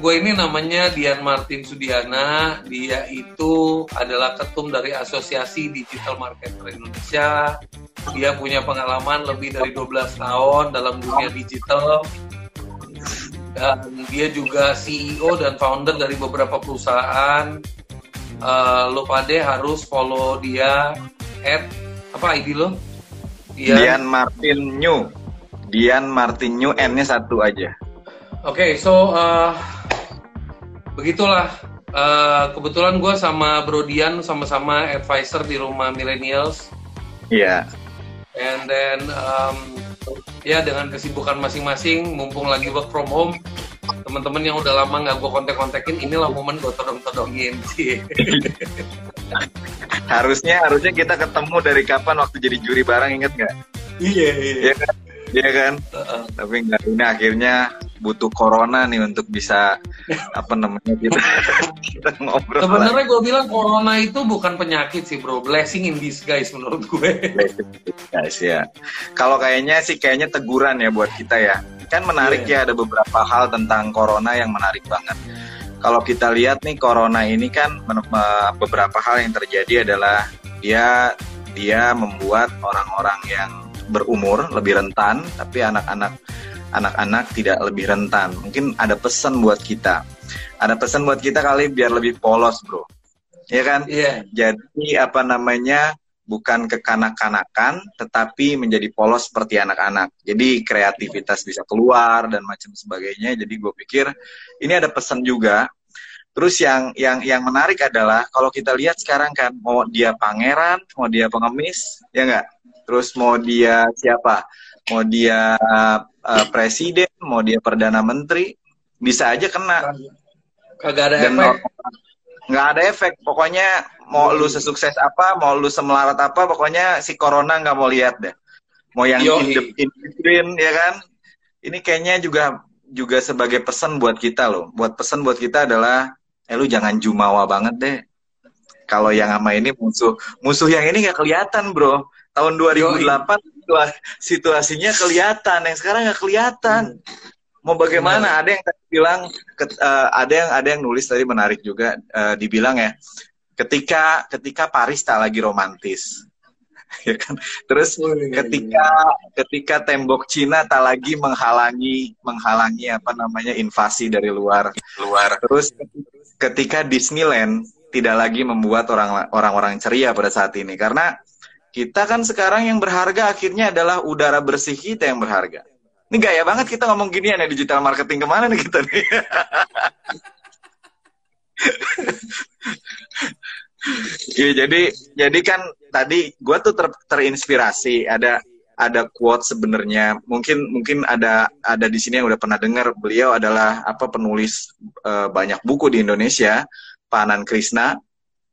Gue ini namanya Dian Martin Sudiana. Dia itu adalah ketum dari Asosiasi Digital Marketer Indonesia. Dia punya pengalaman lebih dari 12 tahun dalam dunia digital. Dan dia juga CEO dan founder dari beberapa perusahaan. Uh, lo pada harus follow dia at apa ID lo? Dian, Dian Martin New. Dian Martin New N-nya satu aja. Oke, okay, so uh, begitulah. Uh, kebetulan gue sama Bro Dian sama-sama advisor di rumah millennials. Iya. Yeah. And then um, ya dengan kesibukan masing-masing, mumpung lagi work from home, teman-teman yang udah lama nggak gue kontak-kontakin, inilah momen gue todong-todongin sih. harusnya harusnya kita ketemu dari kapan waktu jadi juri bareng inget nggak? Iya iya. Iya kan? Iya kan? Uh -uh. Tapi nggak ini akhirnya butuh corona nih untuk bisa apa namanya kita, kita ngobrol. Sebenarnya gue bilang corona itu bukan penyakit sih bro, blessing in disguise menurut gue. Guys ya. Kalau kayaknya sih kayaknya teguran ya buat kita ya. Kan menarik yeah. ya ada beberapa hal tentang corona yang menarik banget. Kalau kita lihat nih corona ini kan beberapa hal yang terjadi adalah dia dia membuat orang-orang yang berumur lebih rentan, tapi anak-anak anak-anak tidak lebih rentan. Mungkin ada pesan buat kita. Ada pesan buat kita kali biar lebih polos, bro. Ya kan? Iya. Yeah. Jadi apa namanya? Bukan kekanak-kanakan, tetapi menjadi polos seperti anak-anak. Jadi kreativitas bisa keluar dan macam sebagainya. Jadi gue pikir ini ada pesan juga. Terus yang yang yang menarik adalah kalau kita lihat sekarang kan mau dia pangeran, mau dia pengemis, ya nggak? Terus mau dia siapa? Mau dia uh, presiden, mau dia perdana menteri, bisa aja kena. Kagak ada Dan efek. Nggak ada efek. Pokoknya mau lu sesukses apa, mau lu semelarat apa, pokoknya si corona nggak mau lihat deh. Mau yang in, the, in between, ya kan? Ini kayaknya juga juga sebagai pesan buat kita loh. Buat pesan buat kita adalah, eh lu jangan jumawa banget deh. Kalau yang sama ini musuh, musuh yang ini nggak kelihatan bro. Tahun 2008 Yoi situasinya kelihatan, yang sekarang nggak kelihatan. Mau bagaimana? Ada yang tadi bilang, uh, ada yang ada yang nulis tadi menarik juga, uh, dibilang ya, ketika ketika Paris tak lagi romantis, ya kan? Terus oh, iya, iya, ketika ketika tembok Cina tak lagi menghalangi menghalangi apa namanya invasi dari luar luar. Terus ketika Disneyland tidak lagi membuat orang orang-orang ceria pada saat ini karena kita kan sekarang yang berharga akhirnya adalah udara bersih kita yang berharga. Ini gaya banget kita ngomong gini ya digital marketing ke mana nih kita nih? ya, jadi jadi kan tadi gue tuh ter, terinspirasi ada ada quote sebenarnya mungkin mungkin ada ada di sini yang udah pernah dengar beliau adalah apa penulis uh, banyak buku di Indonesia Panan Krisna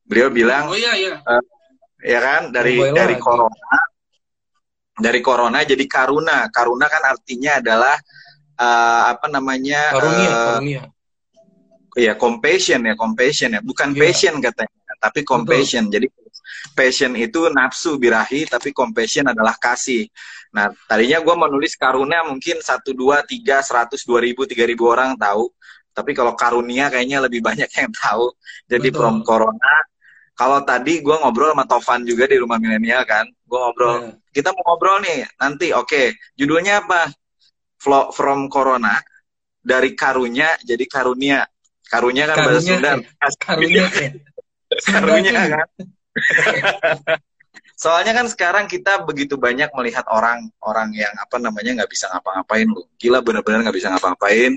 beliau bilang oh, iya, iya. Uh, ya kan? Dari oh, dari lagi. corona. Dari corona jadi karuna. Karuna kan artinya adalah uh, apa namanya karunia uh, karunia. Ya compassion ya compassion ya. Bukan yeah. passion katanya tapi compassion. Betul. jadi passion itu nafsu birahi tapi compassion adalah kasih. Nah tadinya gue menulis karuna mungkin satu dua tiga seratus dua ribu tiga ribu orang tahu. Tapi kalau karunia kayaknya lebih banyak yang tahu. Jadi Betul. from corona kalau tadi gue ngobrol sama Tovan juga di rumah milenial kan, gue ngobrol, yeah. kita mau ngobrol nih nanti, oke, okay. judulnya apa? Flow from Corona dari karunya jadi karunia, karunya kan bahasa Sunda, karunya, karunya kan. Soalnya kan sekarang kita begitu banyak melihat orang-orang yang apa namanya nggak bisa ngapa-ngapain lu. Gila bener-bener nggak bisa ngapa-ngapain.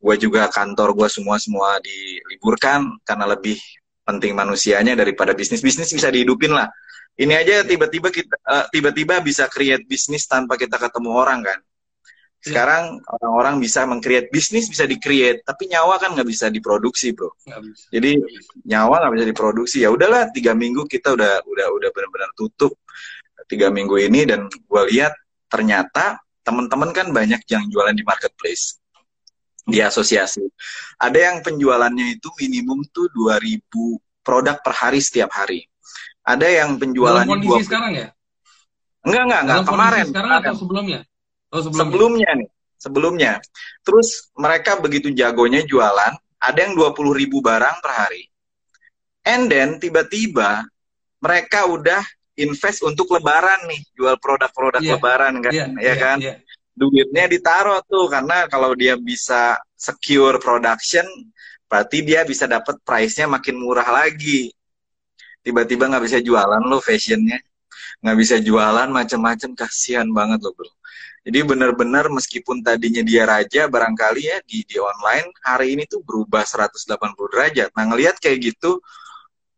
Gue juga kantor gue semua semua diliburkan karena lebih penting manusianya daripada bisnis. Bisnis bisa dihidupin lah. Ini aja tiba-tiba kita uh, tiba-tiba bisa create bisnis tanpa kita ketemu orang kan? Sekarang orang-orang bisa mengcreate bisnis bisa di-create tapi nyawa kan nggak bisa diproduksi bro. Bisa. jadi nyawa nggak bisa diproduksi. Ya udahlah tiga minggu kita udah udah udah benar-benar tutup. Tiga minggu ini dan gue lihat ternyata teman-teman kan banyak yang jualan di marketplace di asosiasi. Ada yang penjualannya itu minimum tuh 2000 produk per hari setiap hari. Ada yang penjualannya Dalam kondisi 20... sekarang ya? Enggak, enggak, enggak. Dalam kemarin. Sekarang kemarin. atau sebelumnya? Oh, sebelumnya? Sebelumnya nih. sebelumnya. Terus mereka begitu jagonya jualan, ada yang 20 ribu barang per hari. And then tiba-tiba mereka udah invest untuk lebaran nih, jual produk-produk yeah. lebaran kan, yeah, ya yeah, kan? Yeah. Duitnya ditaruh tuh karena kalau dia bisa secure production, berarti dia bisa dapat price-nya makin murah lagi. Tiba-tiba nggak bisa jualan lo fashionnya, nggak bisa jualan macam-macam, kasihan banget lo bro. Jadi benar-benar meskipun tadinya dia raja barangkali ya di di online hari ini tuh berubah 180 derajat. Nah ngelihat kayak gitu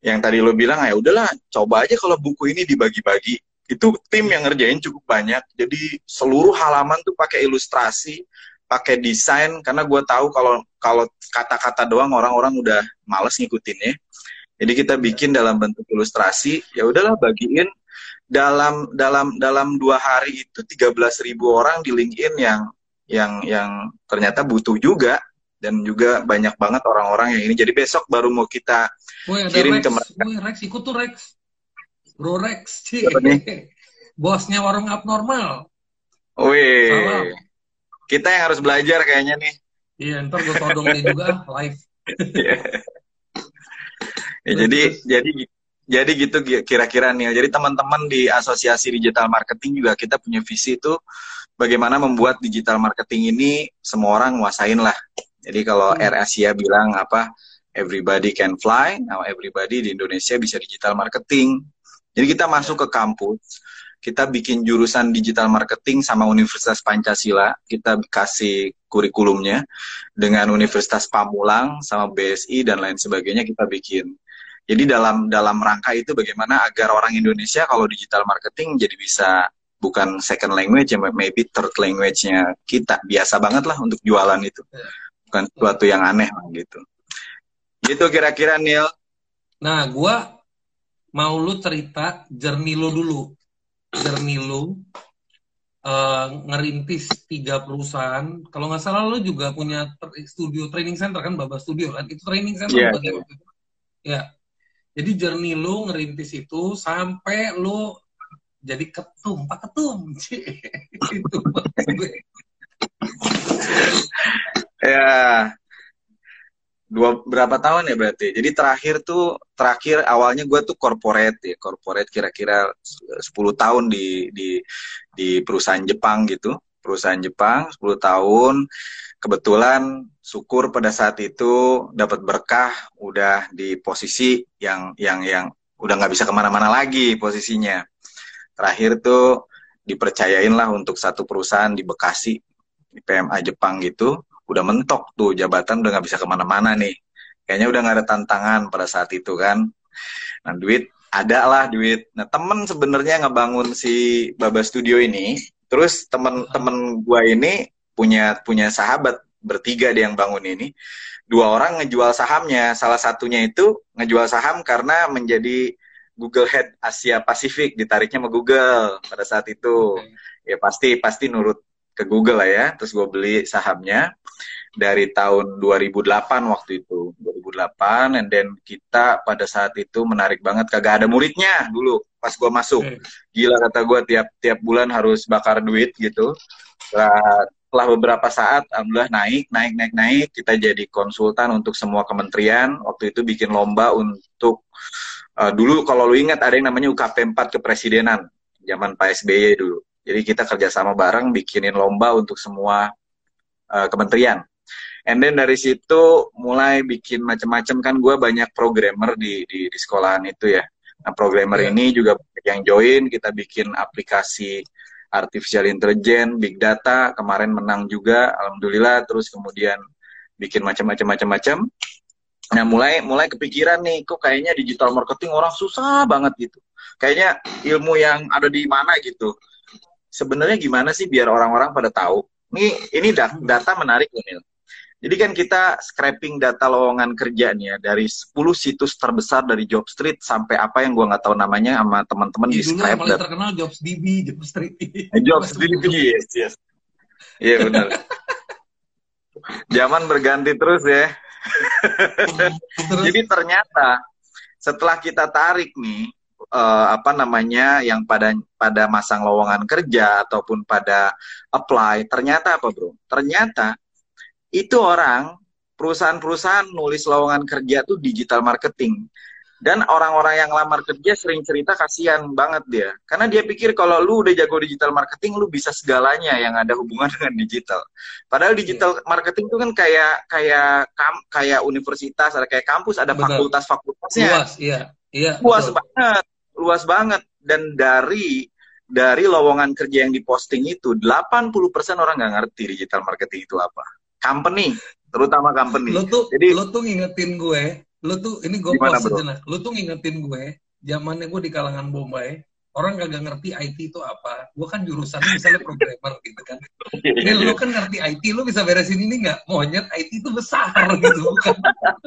yang tadi lo bilang ya udahlah coba aja kalau buku ini dibagi-bagi itu tim yang ngerjain cukup banyak. Jadi seluruh halaman tuh pakai ilustrasi pakai desain. Karena gue tahu kalau kalau kata-kata doang orang-orang udah males ngikutinnya. Jadi kita bikin dalam bentuk ilustrasi. Ya udahlah bagiin. Dalam dalam dalam dua hari itu 13 ribu orang di LinkedIn yang yang yang ternyata butuh juga. Dan juga banyak banget orang-orang yang ini. Jadi besok baru mau kita Woy, kirim Rex. ke mereka. Woy, Rex ikut tuh Rex. Bro Rex, sih. Bosnya warung abnormal. Wih. Kita yang harus belajar kayaknya nih. Iya, ntar gue todong dia juga live. ya, jadi jadi jadi gitu kira-kira nih. Jadi teman-teman di Asosiasi Digital Marketing juga kita punya visi itu bagaimana membuat digital marketing ini semua orang nguasain lah. Jadi kalau hmm. Air Asia bilang apa everybody can fly, now everybody di Indonesia bisa digital marketing. Jadi kita masuk ke kampus, kita bikin jurusan digital marketing sama Universitas Pancasila, kita kasih kurikulumnya dengan Universitas Pamulang sama BSI dan lain sebagainya kita bikin. Jadi dalam dalam rangka itu bagaimana agar orang Indonesia kalau digital marketing jadi bisa bukan second language ya maybe third language-nya kita biasa banget lah untuk jualan itu bukan sesuatu yang aneh gitu Gitu kira-kira Neil. Nah, gua mau lu cerita jernih lu dulu. Jernih lu uh, ngerintis tiga perusahaan. Kalau nggak salah lu juga punya studio training center kan, Baba Studio kan? Itu training center yeah. Iya. Ya. Jadi jernih lu ngerintis itu sampai lu jadi ketum, Pak Ketum. itu ya dua berapa tahun ya berarti? Jadi terakhir tuh terakhir awalnya gue tuh corporate ya corporate kira-kira 10 tahun di di di perusahaan Jepang gitu. Perusahaan Jepang 10 tahun. Kebetulan syukur pada saat itu dapat berkah udah di posisi yang yang yang udah nggak bisa ke mana-mana lagi posisinya. Terakhir tuh dipercayain lah untuk satu perusahaan di Bekasi di PMA Jepang gitu udah mentok tuh jabatan udah nggak bisa ke mana-mana nih. Kayaknya udah nggak ada tantangan pada saat itu kan. Nah duit ada lah duit. Nah temen sebenarnya ngebangun si Baba Studio ini terus temen-temen gua ini punya punya sahabat bertiga dia yang bangun ini. Dua orang ngejual sahamnya. Salah satunya itu ngejual saham karena menjadi Google Head Asia Pasifik ditariknya sama Google pada saat itu. Ya pasti pasti nurut ke Google lah ya. Terus gue beli sahamnya dari tahun 2008 waktu itu. 2008 and then kita pada saat itu menarik banget kagak ada muridnya dulu pas gue masuk. Gila kata gue tiap tiap bulan harus bakar duit gitu. Setelah, setelah beberapa saat alhamdulillah naik naik naik naik kita jadi konsultan untuk semua kementerian. Waktu itu bikin lomba untuk uh, dulu kalau lu ingat ada yang namanya UKP 4 kepresidenan zaman Pak SBY dulu jadi kita kerjasama bareng bikinin lomba untuk semua uh, kementerian. And then dari situ mulai bikin macam-macam kan gue banyak programmer di, di di sekolahan itu ya. Nah programmer yeah. ini juga yang join kita bikin aplikasi artificial intelligence, big data kemarin menang juga, alhamdulillah. Terus kemudian bikin macam-macam macam-macam. Nah mulai mulai kepikiran nih, kok kayaknya digital marketing orang susah banget gitu. Kayaknya ilmu yang ada di mana gitu sebenarnya gimana sih biar orang-orang pada tahu? Ini ini data menarik nih. Jadi kan kita scraping data lowongan kerja nih ya dari 10 situs terbesar dari Job Street sampai apa yang gua nggak tahu namanya sama teman-teman di scrap. Yang terkenal Jobs DB, Job Street. Eh, Jobs DB, yes, yes. Iya yeah, benar. Zaman berganti terus ya. terus. Jadi ternyata setelah kita tarik nih uh, apa namanya yang pada pada masang lowongan kerja ataupun pada apply ternyata apa bro ternyata itu orang perusahaan-perusahaan nulis lowongan kerja tuh digital marketing dan orang-orang yang lamar kerja sering cerita kasihan banget dia. Karena dia pikir kalau lu udah jago digital marketing, lu bisa segalanya yang ada hubungan dengan digital. Padahal digital yeah. marketing itu kan kayak kayak kam, kayak universitas, ada kayak kampus, ada fakultas-fakultasnya. Luas, iya. Iya. Luas betul. banget, luas banget. Dan dari dari lowongan kerja yang diposting itu, 80% orang nggak ngerti digital marketing itu apa. Company, terutama company. Lo tuh, Jadi, lo tuh ngingetin gue, lu tuh ini gue pause sejenak lu tuh ngingetin gue zamannya gue di kalangan Bombay orang gak ngerti IT itu apa. Gue kan jurusannya misalnya programmer gitu kan. Ini lu kan ngerti IT lu bisa beresin ini nggak? Monyet IT itu besar gitu kan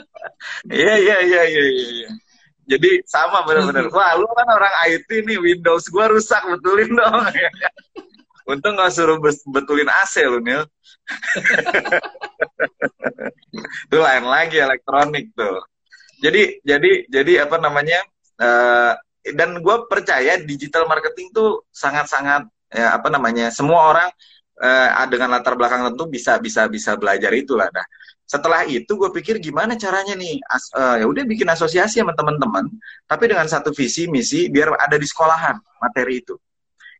iya iya iya iya iya jadi sama benar-benar wah lu kan orang IT nih Windows gue rusak betulin dong. Untung gak suruh betulin AC lu, Nil. itu lain lagi elektronik tuh. Jadi jadi jadi apa namanya uh, dan gue percaya digital marketing tuh sangat-sangat ya apa namanya semua orang uh, dengan latar belakang tentu bisa bisa bisa belajar itulah. Nah setelah itu gue pikir gimana caranya nih as, uh, ya udah bikin asosiasi sama teman-teman tapi dengan satu visi misi biar ada di sekolahan materi itu.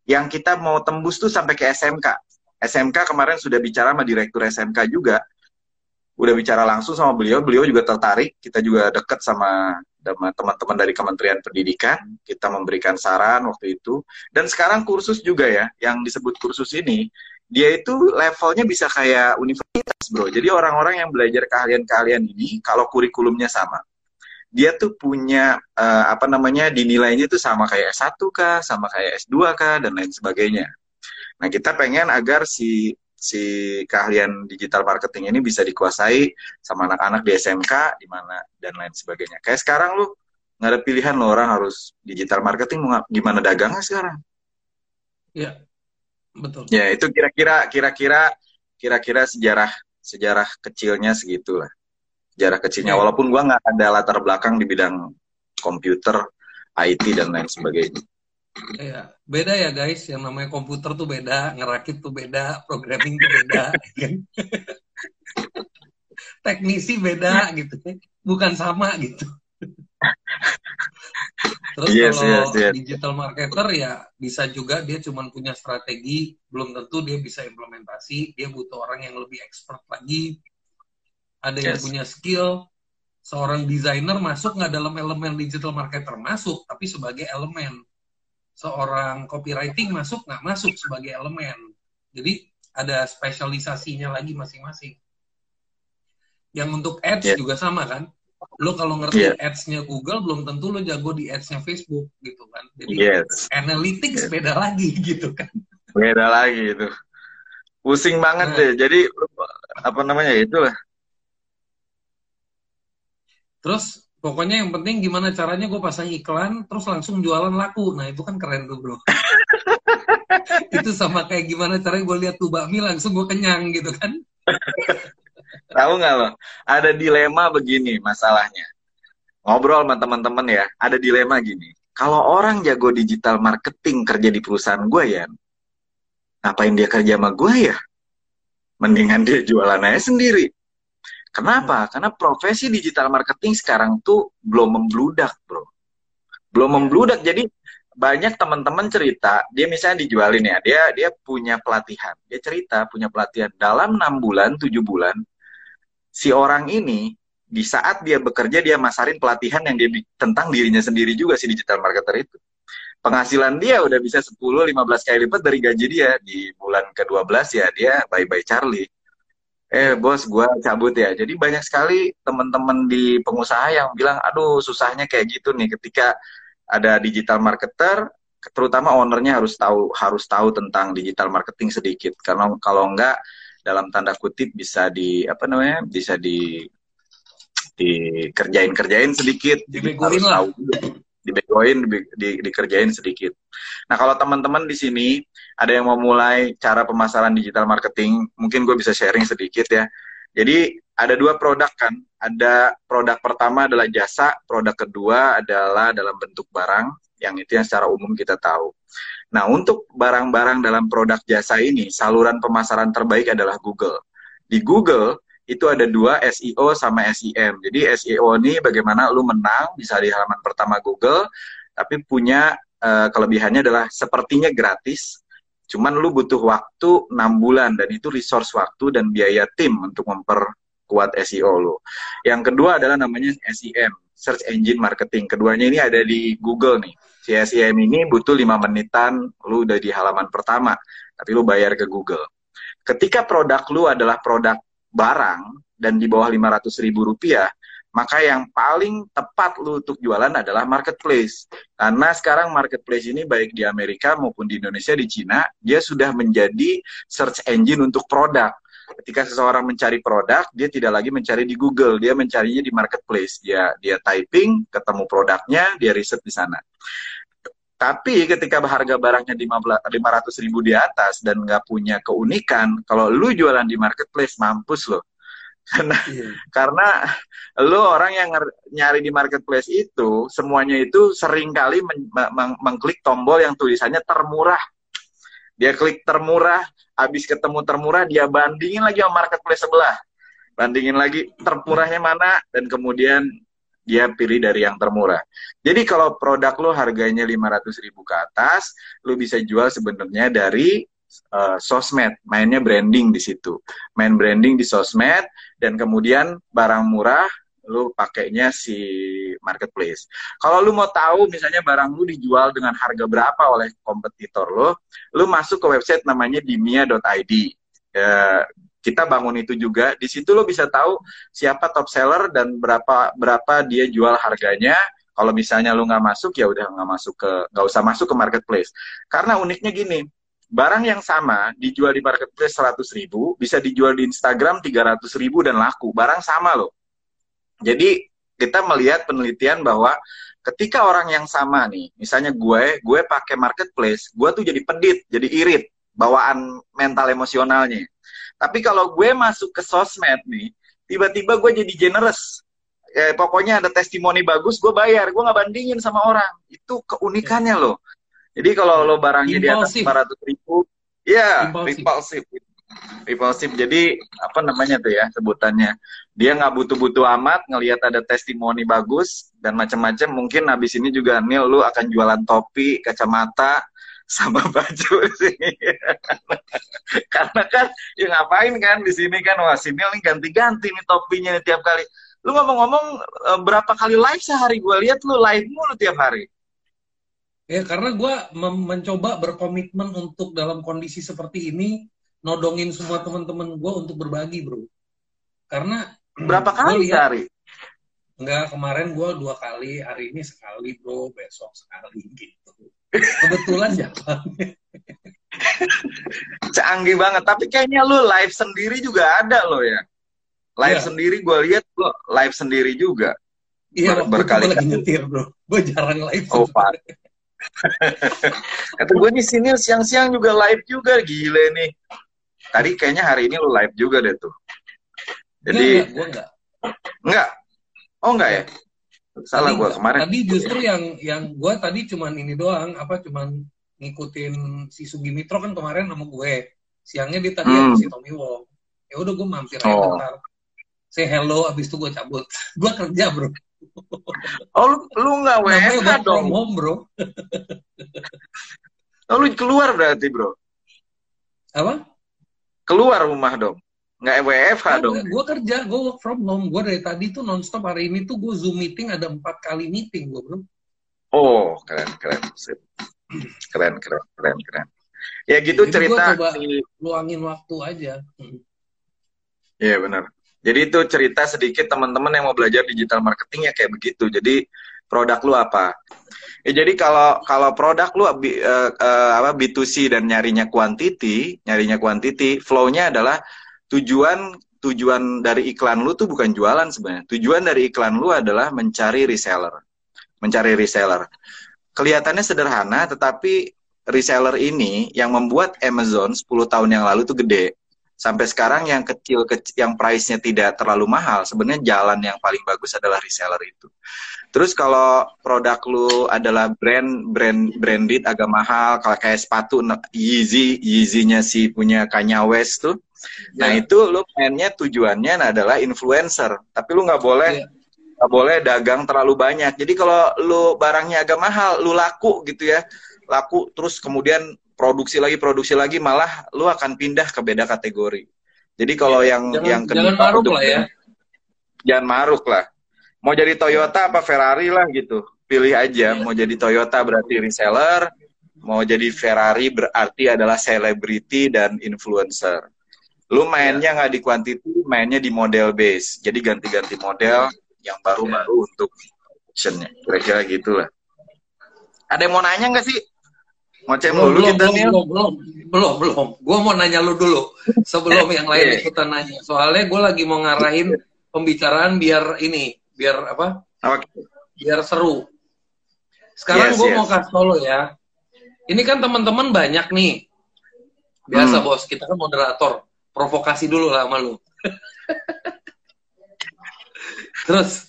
Yang kita mau tembus tuh sampai ke SMK SMK kemarin sudah bicara sama direktur SMK juga. Udah bicara langsung sama beliau, beliau juga tertarik, kita juga dekat sama teman-teman dari Kementerian Pendidikan, kita memberikan saran waktu itu, dan sekarang kursus juga ya, yang disebut kursus ini, dia itu levelnya bisa kayak universitas bro, jadi orang-orang yang belajar keahlian-keahlian ini, kalau kurikulumnya sama, dia tuh punya uh, apa namanya dinilainya tuh sama kayak S1 kah, sama kayak S2 kah dan lain sebagainya. Nah, kita pengen agar si si keahlian digital marketing ini bisa dikuasai sama anak-anak di SMK di mana dan lain sebagainya. Kayak sekarang lu nggak ada pilihan lo orang harus digital marketing gimana dagangnya sekarang. Iya. Betul. Ya, itu kira-kira kira-kira kira-kira sejarah sejarah kecilnya segitulah. Sejarah kecilnya ya. walaupun gua nggak ada latar belakang di bidang komputer, IT dan lain sebagainya. Iya, beda ya guys. Yang namanya komputer tuh beda, ngerakit tuh beda, programming tuh beda, kan? Teknisi beda gitu, bukan sama gitu. Terus yes, kalau yes, yes. digital marketer ya bisa juga dia cuma punya strategi, belum tentu dia bisa implementasi. Dia butuh orang yang lebih expert lagi. Ada yes. yang punya skill. Seorang desainer masuk nggak dalam elemen digital marketer masuk, tapi sebagai elemen seorang copywriting masuk nggak masuk sebagai elemen. Jadi ada spesialisasinya lagi masing-masing. Yang untuk ads yeah. juga sama kan? Lo kalau ngerti yeah. ads-nya Google belum tentu lo jago di ads-nya Facebook gitu kan. Jadi yes. analytics yes. beda lagi gitu kan. Beda lagi itu. Pusing banget nah. deh. Jadi apa namanya itulah. Terus pokoknya yang penting gimana caranya gue pasang iklan terus langsung jualan laku nah itu kan keren tuh bro itu sama kayak gimana caranya gue lihat tuh bakmi langsung gue kenyang gitu kan tahu nggak lo ada dilema begini masalahnya ngobrol sama teman-teman ya ada dilema gini kalau orang jago digital marketing kerja di perusahaan gue ya ngapain dia kerja sama gue ya mendingan dia jualan aja sendiri Kenapa? Hmm. Karena profesi digital marketing sekarang tuh belum membludak, bro. Belum membludak. Jadi banyak teman-teman cerita, dia misalnya dijualin ya, dia dia punya pelatihan. Dia cerita punya pelatihan dalam enam bulan, tujuh bulan, si orang ini di saat dia bekerja dia masarin pelatihan yang dia tentang dirinya sendiri juga si digital marketer itu. Penghasilan dia udah bisa 10 15 kali lipat dari gaji dia. Di bulan ke-12 ya dia bye bye Charlie. Eh bos gue cabut ya. Jadi banyak sekali teman-teman di pengusaha yang bilang aduh susahnya kayak gitu nih ketika ada digital marketer terutama ownernya harus tahu harus tahu tentang digital marketing sedikit. Karena kalau enggak dalam tanda kutip bisa di apa namanya bisa di dikerjain kerjain sedikit harus tahu dibegoin di, di, dikerjain sedikit. Nah kalau teman-teman di sini ada yang mau mulai cara pemasaran digital marketing, mungkin gue bisa sharing sedikit ya. Jadi ada dua produk kan, ada produk pertama adalah jasa, produk kedua adalah dalam bentuk barang. Yang itu yang secara umum kita tahu. Nah, untuk barang-barang dalam produk jasa ini, saluran pemasaran terbaik adalah Google. Di Google, itu ada dua SEO sama SEM. Jadi SEO ini bagaimana lu menang bisa di halaman pertama Google, tapi punya uh, kelebihannya adalah sepertinya gratis, cuman lu butuh waktu 6 bulan dan itu resource waktu dan biaya tim untuk memperkuat SEO lu. Yang kedua adalah namanya SEM, Search Engine Marketing. Keduanya ini ada di Google nih. Si SEM ini butuh 5 menitan, lu udah di halaman pertama, tapi lu bayar ke Google. Ketika produk lu adalah produk barang dan di bawah 500 ribu rupiah, maka yang paling tepat lu untuk jualan adalah marketplace. Karena sekarang marketplace ini baik di Amerika maupun di Indonesia, di Cina, dia sudah menjadi search engine untuk produk ketika seseorang mencari produk, dia tidak lagi mencari di Google, dia mencarinya di marketplace. Dia dia typing, ketemu produknya, dia riset di sana. Tapi ketika harga barangnya 500 ribu di atas dan nggak punya keunikan, kalau lu jualan di marketplace, mampus lo. Karena, yeah. karena lu orang yang nyari di marketplace itu, semuanya itu sering kali men meng mengklik tombol yang tulisannya termurah. Dia klik termurah, habis ketemu termurah dia bandingin lagi sama marketplace sebelah bandingin lagi termurahnya mana dan kemudian dia pilih dari yang termurah. Jadi kalau produk lo harganya 500 ribu ke atas, lo bisa jual sebenarnya dari uh, sosmed, mainnya branding di situ. Main branding di sosmed dan kemudian barang murah lu pakainya si marketplace. Kalau lu mau tahu misalnya barang lu dijual dengan harga berapa oleh kompetitor lo, lu masuk ke website namanya dimia.id. Ya, kita bangun itu juga. Di situ lo bisa tahu siapa top seller dan berapa berapa dia jual harganya. Kalau misalnya lu nggak masuk ya udah nggak masuk ke nggak usah masuk ke marketplace. Karena uniknya gini, barang yang sama dijual di marketplace 100 ribu bisa dijual di Instagram 300 ribu dan laku. Barang sama loh jadi kita melihat penelitian bahwa ketika orang yang sama nih, misalnya gue, gue pakai marketplace, gue tuh jadi pedit, jadi irit, bawaan mental emosionalnya. Tapi kalau gue masuk ke sosmed nih, tiba-tiba gue jadi generous. Ya, pokoknya ada testimoni bagus, gue bayar. Gue nggak bandingin sama orang. Itu keunikannya loh. Jadi kalau lo barangnya Impulsif. di atas 400 ribu, ya impulsif impulsif jadi apa namanya tuh ya sebutannya? Dia nggak butuh-butuh amat ngelihat ada testimoni bagus dan macam-macam. Mungkin habis ini juga Nil lu akan jualan topi kacamata sama baju sih. Karena kan ya ngapain kan di sini kan? Wah sini nih ganti-ganti nih topinya nih tiap kali. Lu ngomong-ngomong eh, berapa kali live sehari? Gue lihat lu live mulu tiap hari. Ya karena gue mencoba berkomitmen untuk dalam kondisi seperti ini nodongin semua teman-teman gue untuk berbagi bro karena berapa kali lihat, sehari Enggak, kemarin gue dua kali, hari ini sekali bro, besok sekali gitu. Kebetulan jalan. Canggih banget, tapi kayaknya lu live sendiri juga ada lo ya. Live ya. sendiri gue lihat lo live sendiri juga. Iya, Ber berkali lagi nyetir bro. Gue jarang live. Oh. Kata gue nih sini siang-siang juga live juga, gile nih. Tadi kayaknya hari ini lu live juga deh tuh. Jadi enggak, gua enggak. Enggak. Oh enggak ya? Salah gue kemarin. Tadi justru yang yang gue tadi cuman ini doang, apa cuman ngikutin si Sugi Mitro kan kemarin sama gue. Siangnya dia tadi hmm. si Tommy Wong. Ya udah gue mampir aja oh. bentar. Say hello, abis itu gue cabut. gue kerja bro. Oh lu, lu nggak WFH dong? From home bro. oh lu keluar berarti bro? Apa? Keluar rumah dong. Nggak WFH nah, dong. gue kerja gue work from home. Gue dari tadi tuh nonstop. Hari ini tuh gue zoom meeting ada empat kali meeting gue bro oh keren keren. Keren keren keren keren. Ya gitu jadi cerita coba si... luangin waktu aja. Iya benar. Jadi itu cerita sedikit teman-teman yang mau belajar digital marketing ya kayak begitu. Jadi produk lu apa Ya, jadi kalau kalau produk lu uh, uh, apa B2C dan nyarinya quantity, nyarinya quantity, flow-nya adalah tujuan tujuan dari iklan lu tuh bukan jualan sebenarnya. Tujuan dari iklan lu adalah mencari reseller. Mencari reseller. Kelihatannya sederhana tetapi reseller ini yang membuat Amazon 10 tahun yang lalu tuh gede. Sampai sekarang yang kecil, kecil yang price-nya tidak terlalu mahal, sebenarnya jalan yang paling bagus adalah reseller itu. Terus kalau produk lu adalah brand brand branded agak mahal, kalau kayak sepatu Yeezy, Yeezy-nya si punya Kanye West tuh. Yeah. Nah, itu lu mainnya tujuannya adalah influencer, tapi lu nggak boleh yeah nggak boleh dagang terlalu banyak. Jadi kalau lu barangnya agak mahal, lu laku gitu ya, laku terus kemudian produksi lagi produksi lagi malah lu akan pindah ke beda kategori. Jadi kalau ya, yang jangan, yang kedua jangan maruk lah ya. Jangan maruk lah. Mau jadi Toyota apa Ferrari lah gitu. Pilih aja mau jadi Toyota berarti reseller, mau jadi Ferrari berarti adalah selebriti dan influencer. Lu mainnya nggak ya. di quantity, mainnya di model base. Jadi ganti-ganti model yang baru-baru ya. untuk actionnya. Kira-kira gitulah. Ada yang mau nanya nggak sih? Ngoceh belum, dulu kita nih. Belum, belum, belum, belum. Gue mau nanya lu dulu sebelum yang lain yeah. ikutan nanya. Soalnya gue lagi mau ngarahin pembicaraan biar ini, biar apa? Okay. Biar seru. Sekarang yes, gue yes. mau kasih tau lo ya. Ini kan teman-teman banyak nih. Biasa hmm. bos, kita kan moderator. Provokasi dulu lah sama lu. Terus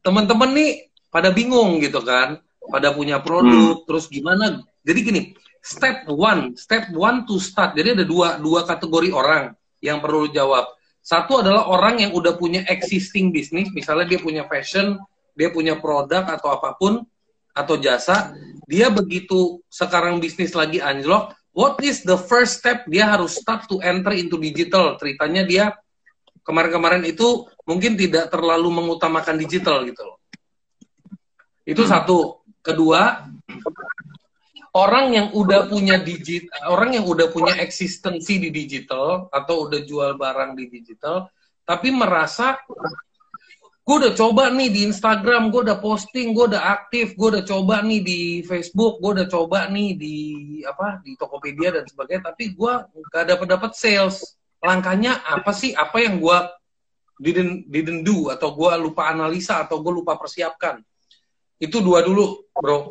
teman-teman nih pada bingung gitu kan, pada punya produk, hmm. terus gimana jadi gini, step one, step one to start. Jadi ada dua dua kategori orang yang perlu jawab. Satu adalah orang yang udah punya existing bisnis, misalnya dia punya fashion, dia punya produk atau apa pun atau jasa, dia begitu sekarang bisnis lagi anjlok, what is the first step dia harus start to enter into digital? Ceritanya dia kemarin-kemarin itu mungkin tidak terlalu mengutamakan digital gitu loh. Itu hmm. satu. Kedua, orang yang udah punya digit orang yang udah punya eksistensi di digital atau udah jual barang di digital tapi merasa gue udah coba nih di Instagram gue udah posting gue udah aktif gue udah coba nih di Facebook gue udah coba nih di apa di Tokopedia dan sebagainya tapi gue gak dapat dapat sales. Langkahnya apa sih? Apa yang gue didn't didn't do atau gue lupa analisa atau gue lupa persiapkan? Itu dua dulu bro. Oke.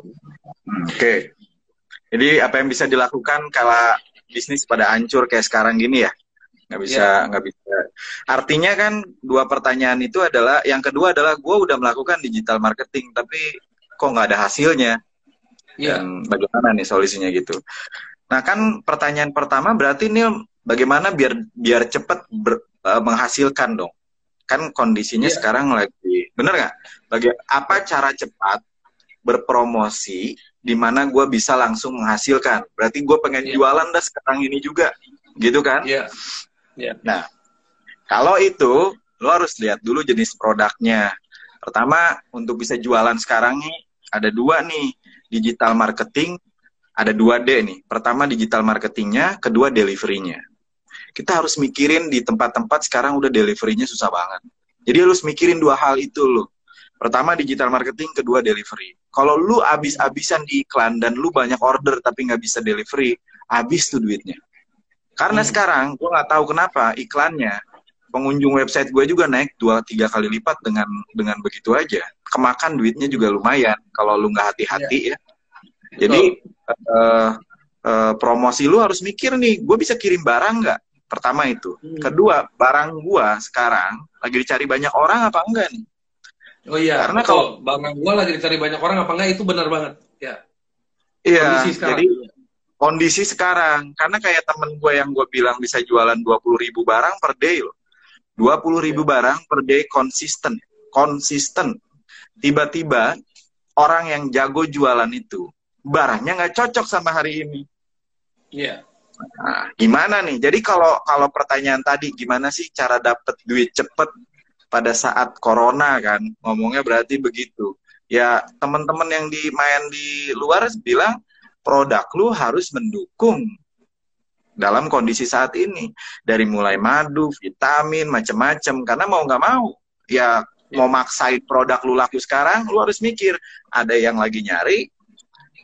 okay. Jadi apa yang bisa dilakukan kalau bisnis pada hancur kayak sekarang gini ya? Nggak bisa, yeah. nggak bisa. Artinya kan dua pertanyaan itu adalah, yang kedua adalah gue udah melakukan digital marketing, tapi kok nggak ada hasilnya. Yeah. Dan bagaimana nih solusinya gitu? Nah kan pertanyaan pertama berarti nih bagaimana biar biar cepat ber, uh, menghasilkan dong? Kan kondisinya yeah. sekarang lagi, bener nggak? Bagi apa cara cepat berpromosi di mana gue bisa langsung menghasilkan. Berarti gue pengen yeah. jualan dah sekarang ini juga, gitu kan? Iya. Yeah. Yeah. Nah, kalau itu lo harus lihat dulu jenis produknya. Pertama, untuk bisa jualan sekarang nih ada dua nih digital marketing, ada dua D nih. Pertama digital marketingnya, kedua deliverynya. Kita harus mikirin di tempat-tempat sekarang udah deliverynya susah banget. Jadi harus mikirin dua hal itu loh. Pertama digital marketing, kedua delivery. Kalau lu abis-abisan di iklan dan lu banyak order tapi nggak bisa delivery, habis tuh duitnya. Karena hmm. sekarang gue nggak tahu kenapa iklannya pengunjung website gue juga naik dua tiga kali lipat dengan dengan begitu aja. Kemakan duitnya juga lumayan kalau lu nggak hati-hati ya. ya. Jadi uh, uh, promosi lu harus mikir nih, gue bisa kirim barang nggak? Pertama itu. Hmm. Kedua, barang gue sekarang lagi dicari banyak orang apa enggak nih? Oh iya, karena kalau barang gue lagi dicari banyak orang apa enggak itu benar banget. Ya. Iya. Kondisi sekarang. Jadi kondisi sekarang, karena kayak temen gue yang gue bilang bisa jualan dua puluh ribu barang per day loh. Dua puluh ribu ya. barang per day konsisten, konsisten. Tiba-tiba orang yang jago jualan itu barangnya nggak cocok sama hari ini. Iya. Nah, gimana nih? Jadi kalau kalau pertanyaan tadi gimana sih cara dapet duit cepet pada saat corona kan ngomongnya berarti begitu. Ya teman-teman yang di main di luar bilang produk lu harus mendukung dalam kondisi saat ini. Dari mulai madu vitamin macam-macam karena mau nggak mau ya mau maksain produk lu laku sekarang lu harus mikir ada yang lagi nyari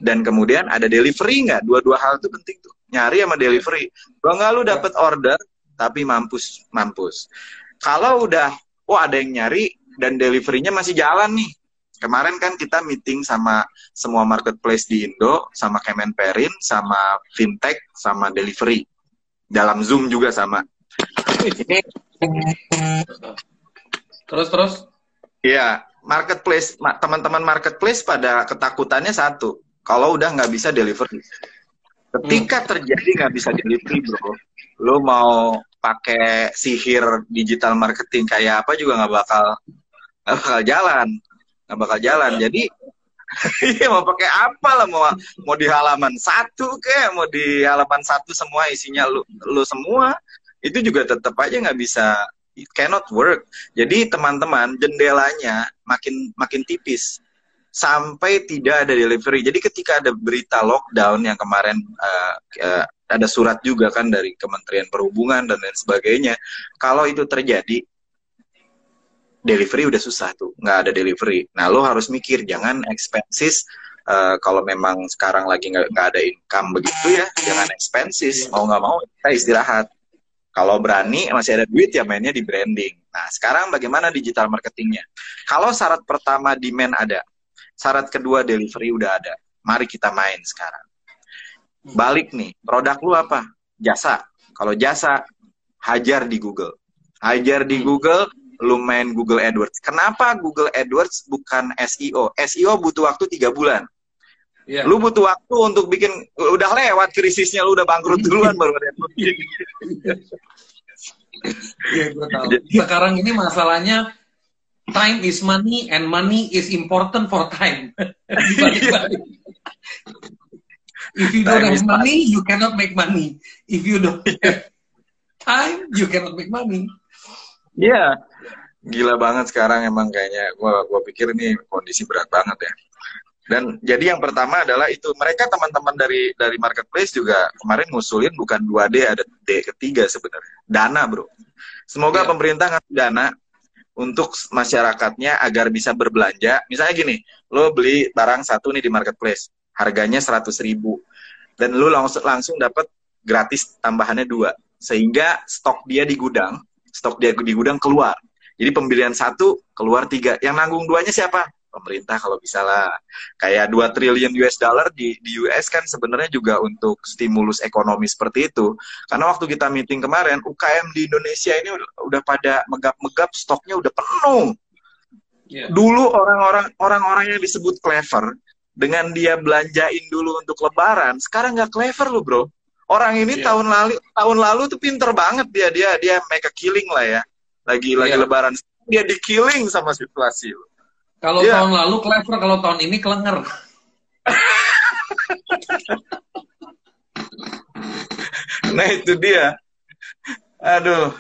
dan kemudian ada delivery nggak? Dua-dua hal itu penting tuh. Nyari sama delivery. Kalau nggak lu dapet order tapi mampus mampus. Kalau udah oh ada yang nyari dan deliverynya masih jalan nih. Kemarin kan kita meeting sama semua marketplace di Indo, sama Kemenperin, sama fintech, sama delivery. Dalam Zoom juga sama. terus terus Iya, marketplace teman-teman marketplace pada ketakutannya satu, kalau udah nggak bisa delivery. Ketika hmm. terjadi nggak bisa delivery, bro, lo mau pakai sihir digital marketing kayak apa juga nggak bakal nggak bakal jalan, nggak bakal jalan. Jadi Iya mau pakai apa lah mau mau di halaman satu kayak mau di halaman satu semua isinya lu lu semua itu juga tetap aja nggak bisa it cannot work. Jadi teman-teman jendelanya makin makin tipis sampai tidak ada delivery. Jadi ketika ada berita lockdown yang kemarin uh, uh, ada surat juga kan dari Kementerian Perhubungan dan lain sebagainya. Kalau itu terjadi, delivery udah susah tuh, nggak ada delivery. Nah, lo harus mikir, jangan expenses uh, kalau memang sekarang lagi nggak ada income begitu ya, jangan expenses. Mau nggak mau kita istirahat. Kalau berani masih ada duit ya mainnya di branding. Nah, sekarang bagaimana digital marketingnya? Kalau syarat pertama demand ada, syarat kedua delivery udah ada. Mari kita main sekarang. Balik nih, produk lu apa? Jasa. Kalau jasa, hajar di Google. Hajar di hmm. Google, lu main Google AdWords. Kenapa Google AdWords bukan SEO? SEO butuh waktu tiga bulan. Yeah. Lu butuh waktu untuk bikin udah lewat krisisnya lu udah bangkrut duluan baru ada Iya, gue tahu. Sekarang ini masalahnya time is money and money is important for time. If you don't time have money, you cannot make money. If you don't have time, you cannot make money. Iya, gila banget sekarang emang kayaknya. Gua gua pikir ini kondisi berat banget ya. Dan jadi yang pertama adalah itu mereka teman-teman dari dari marketplace juga kemarin ngusulin bukan 2D ada D ketiga sebenarnya. Dana, Bro. Semoga ya. pemerintah ngasih dana untuk masyarakatnya agar bisa berbelanja. Misalnya gini, lo beli barang satu nih di marketplace, harganya 100 ribu. Dan lo langsung langsung dapat gratis tambahannya dua. Sehingga stok dia di gudang stok dia di gudang keluar. Jadi pembelian satu keluar tiga. Yang nanggung duanya siapa? Pemerintah kalau bisa lah. Kayak 2 triliun US dollar di, di US kan sebenarnya juga untuk stimulus ekonomi seperti itu. Karena waktu kita meeting kemarin, UKM di Indonesia ini udah, udah pada megap-megap, stoknya udah penuh. Yeah. Dulu orang-orang orang-orang yang disebut clever, dengan dia belanjain dulu untuk lebaran, sekarang nggak clever loh bro orang ini yeah. tahun lalu tahun lalu tuh pinter banget dia dia dia make a killing lah ya lagi yeah. lagi lebaran dia di killing sama situasi kalau yeah. tahun lalu clever kalau tahun ini kelenger nah itu dia. Aduh.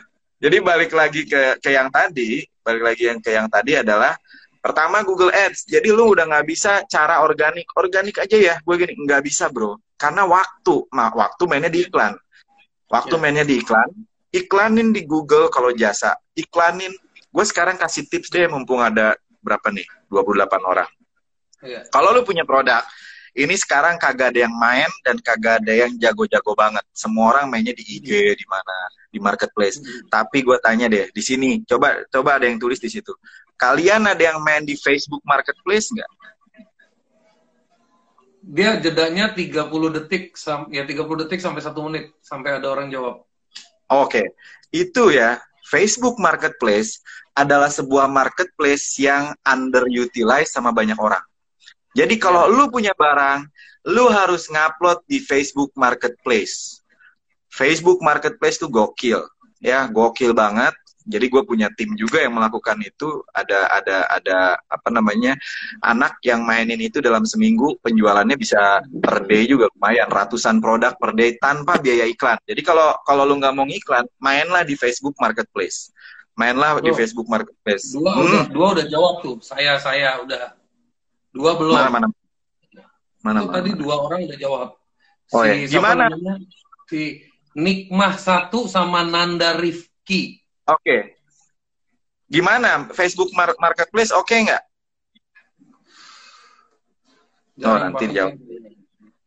Jadi balik lagi ke ke yang tadi balik lagi yang ke yang tadi adalah pertama Google Ads. Jadi lu udah nggak bisa cara organik. Organik aja ya gue gini nggak bisa bro. Karena waktu nah, waktu mainnya di iklan. Waktu yeah. mainnya di iklan iklanin di Google kalau jasa. Iklanin. Gue sekarang kasih tips deh mumpung ada berapa nih 28 orang yeah. kalau lu punya produk ini sekarang kagak ada yang main dan kagak ada yang jago-jago banget. Semua orang mainnya di IG, iya. di mana, di marketplace. Hmm. Tapi gue tanya deh, di sini, coba coba ada yang tulis di situ. Kalian ada yang main di Facebook Marketplace nggak? dia jedanya 30 detik ya 30 detik sampai satu menit sampai ada orang jawab. Oke, okay. itu ya Facebook Marketplace adalah sebuah marketplace yang underutilized sama banyak orang. Jadi kalau ya. lu punya barang, lu harus ngupload di Facebook Marketplace. Facebook Marketplace tuh gokil, ya gokil banget jadi gue punya tim juga yang melakukan itu. Ada ada ada apa namanya anak yang mainin itu dalam seminggu penjualannya bisa per day juga lumayan. Ratusan produk per day tanpa biaya iklan. Jadi kalau kalau lu nggak mau iklan mainlah di Facebook Marketplace. Mainlah di Facebook Marketplace. Dua hmm. udah dua udah jawab tuh. Saya saya udah. Dua belum. Mana mana? Mana, mana tadi dua orang udah jawab. Oh ya. Gimana? si Nikmah satu sama Nanda Rifki Oke. Okay. Gimana Facebook Mar Marketplace oke okay nggak? Oh nanti jawab.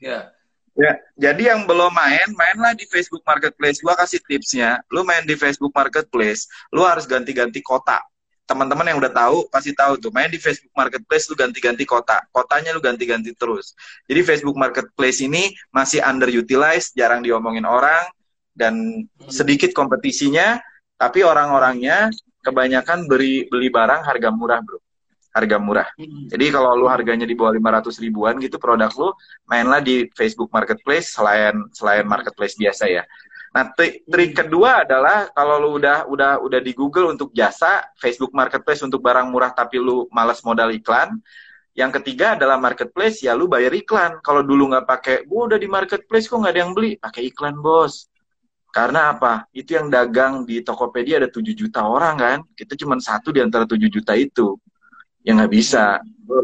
Ya. Ya, jadi yang belum main, mainlah di Facebook Marketplace. Gua kasih tipsnya, lu main di Facebook Marketplace, lu harus ganti-ganti kota. Teman-teman yang udah tahu pasti tahu tuh, main di Facebook Marketplace lu ganti-ganti kota. Kotanya lu ganti-ganti terus. Jadi Facebook Marketplace ini masih underutilized, jarang diomongin orang dan hmm. sedikit kompetisinya tapi orang-orangnya kebanyakan beli beli barang harga murah, bro. Harga murah. Hmm. Jadi kalau lu harganya di bawah 500 ribuan gitu produk lu, mainlah di Facebook Marketplace selain selain marketplace biasa ya. Nah, trik kedua adalah kalau lu udah udah udah di Google untuk jasa, Facebook Marketplace untuk barang murah tapi lu males modal iklan, yang ketiga adalah marketplace, ya lu bayar iklan. Kalau dulu nggak pakai, gua udah di marketplace kok nggak ada yang beli, pakai iklan bos. Karena apa? Itu yang dagang di Tokopedia ada 7 juta orang kan, kita cuma satu di antara 7 juta itu. yang nggak bisa,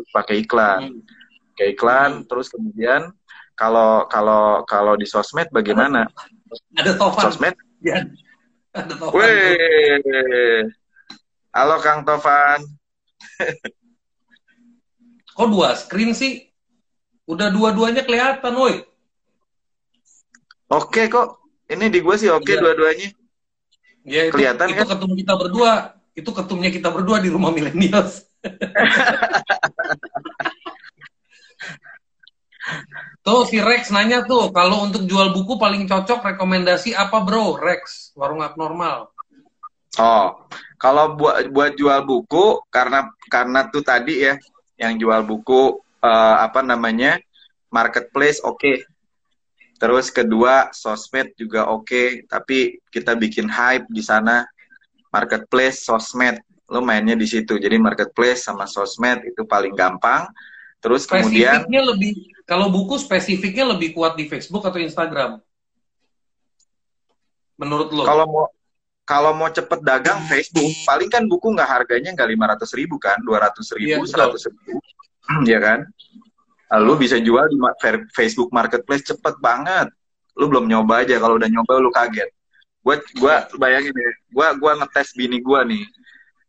pakai iklan. Pakai iklan, terus kemudian kalau kalau kalau di sosmed bagaimana? Ada Tovan. Sosmed? Ya. Ada Tovan. Weh. Halo Kang Tovan. Kok dua screen sih? Udah dua-duanya kelihatan, woi. Oke kok. Ini di gue sih oke iya. dua-duanya. Ya, itu, kelihatan itu kan? ketum kita berdua. Itu ketumnya kita berdua di rumah milenials. tuh si Rex nanya tuh, kalau untuk jual buku paling cocok rekomendasi apa bro? Rex, warung abnormal. Oh, kalau buat buat jual buku karena karena tuh tadi ya yang jual buku uh, apa namanya marketplace oke okay. Terus kedua sosmed juga oke okay, tapi kita bikin hype di sana. Marketplace sosmed. Lo mainnya di situ. Jadi marketplace sama sosmed itu paling gampang. Terus kemudian lebih kalau buku spesifiknya lebih kuat di Facebook atau Instagram? Menurut lo kalau mau kalau mau cepet dagang Facebook, paling kan buku nggak harganya nggak lima ratus ribu kan, dua ratus ribu, iya, seratus ribu, ya kan? Lalu bisa jual di Facebook Marketplace cepet banget. Lu belum nyoba aja, kalau udah nyoba lu kaget. Gua, gua bayangin deh, gua, gua ngetes bini gua nih.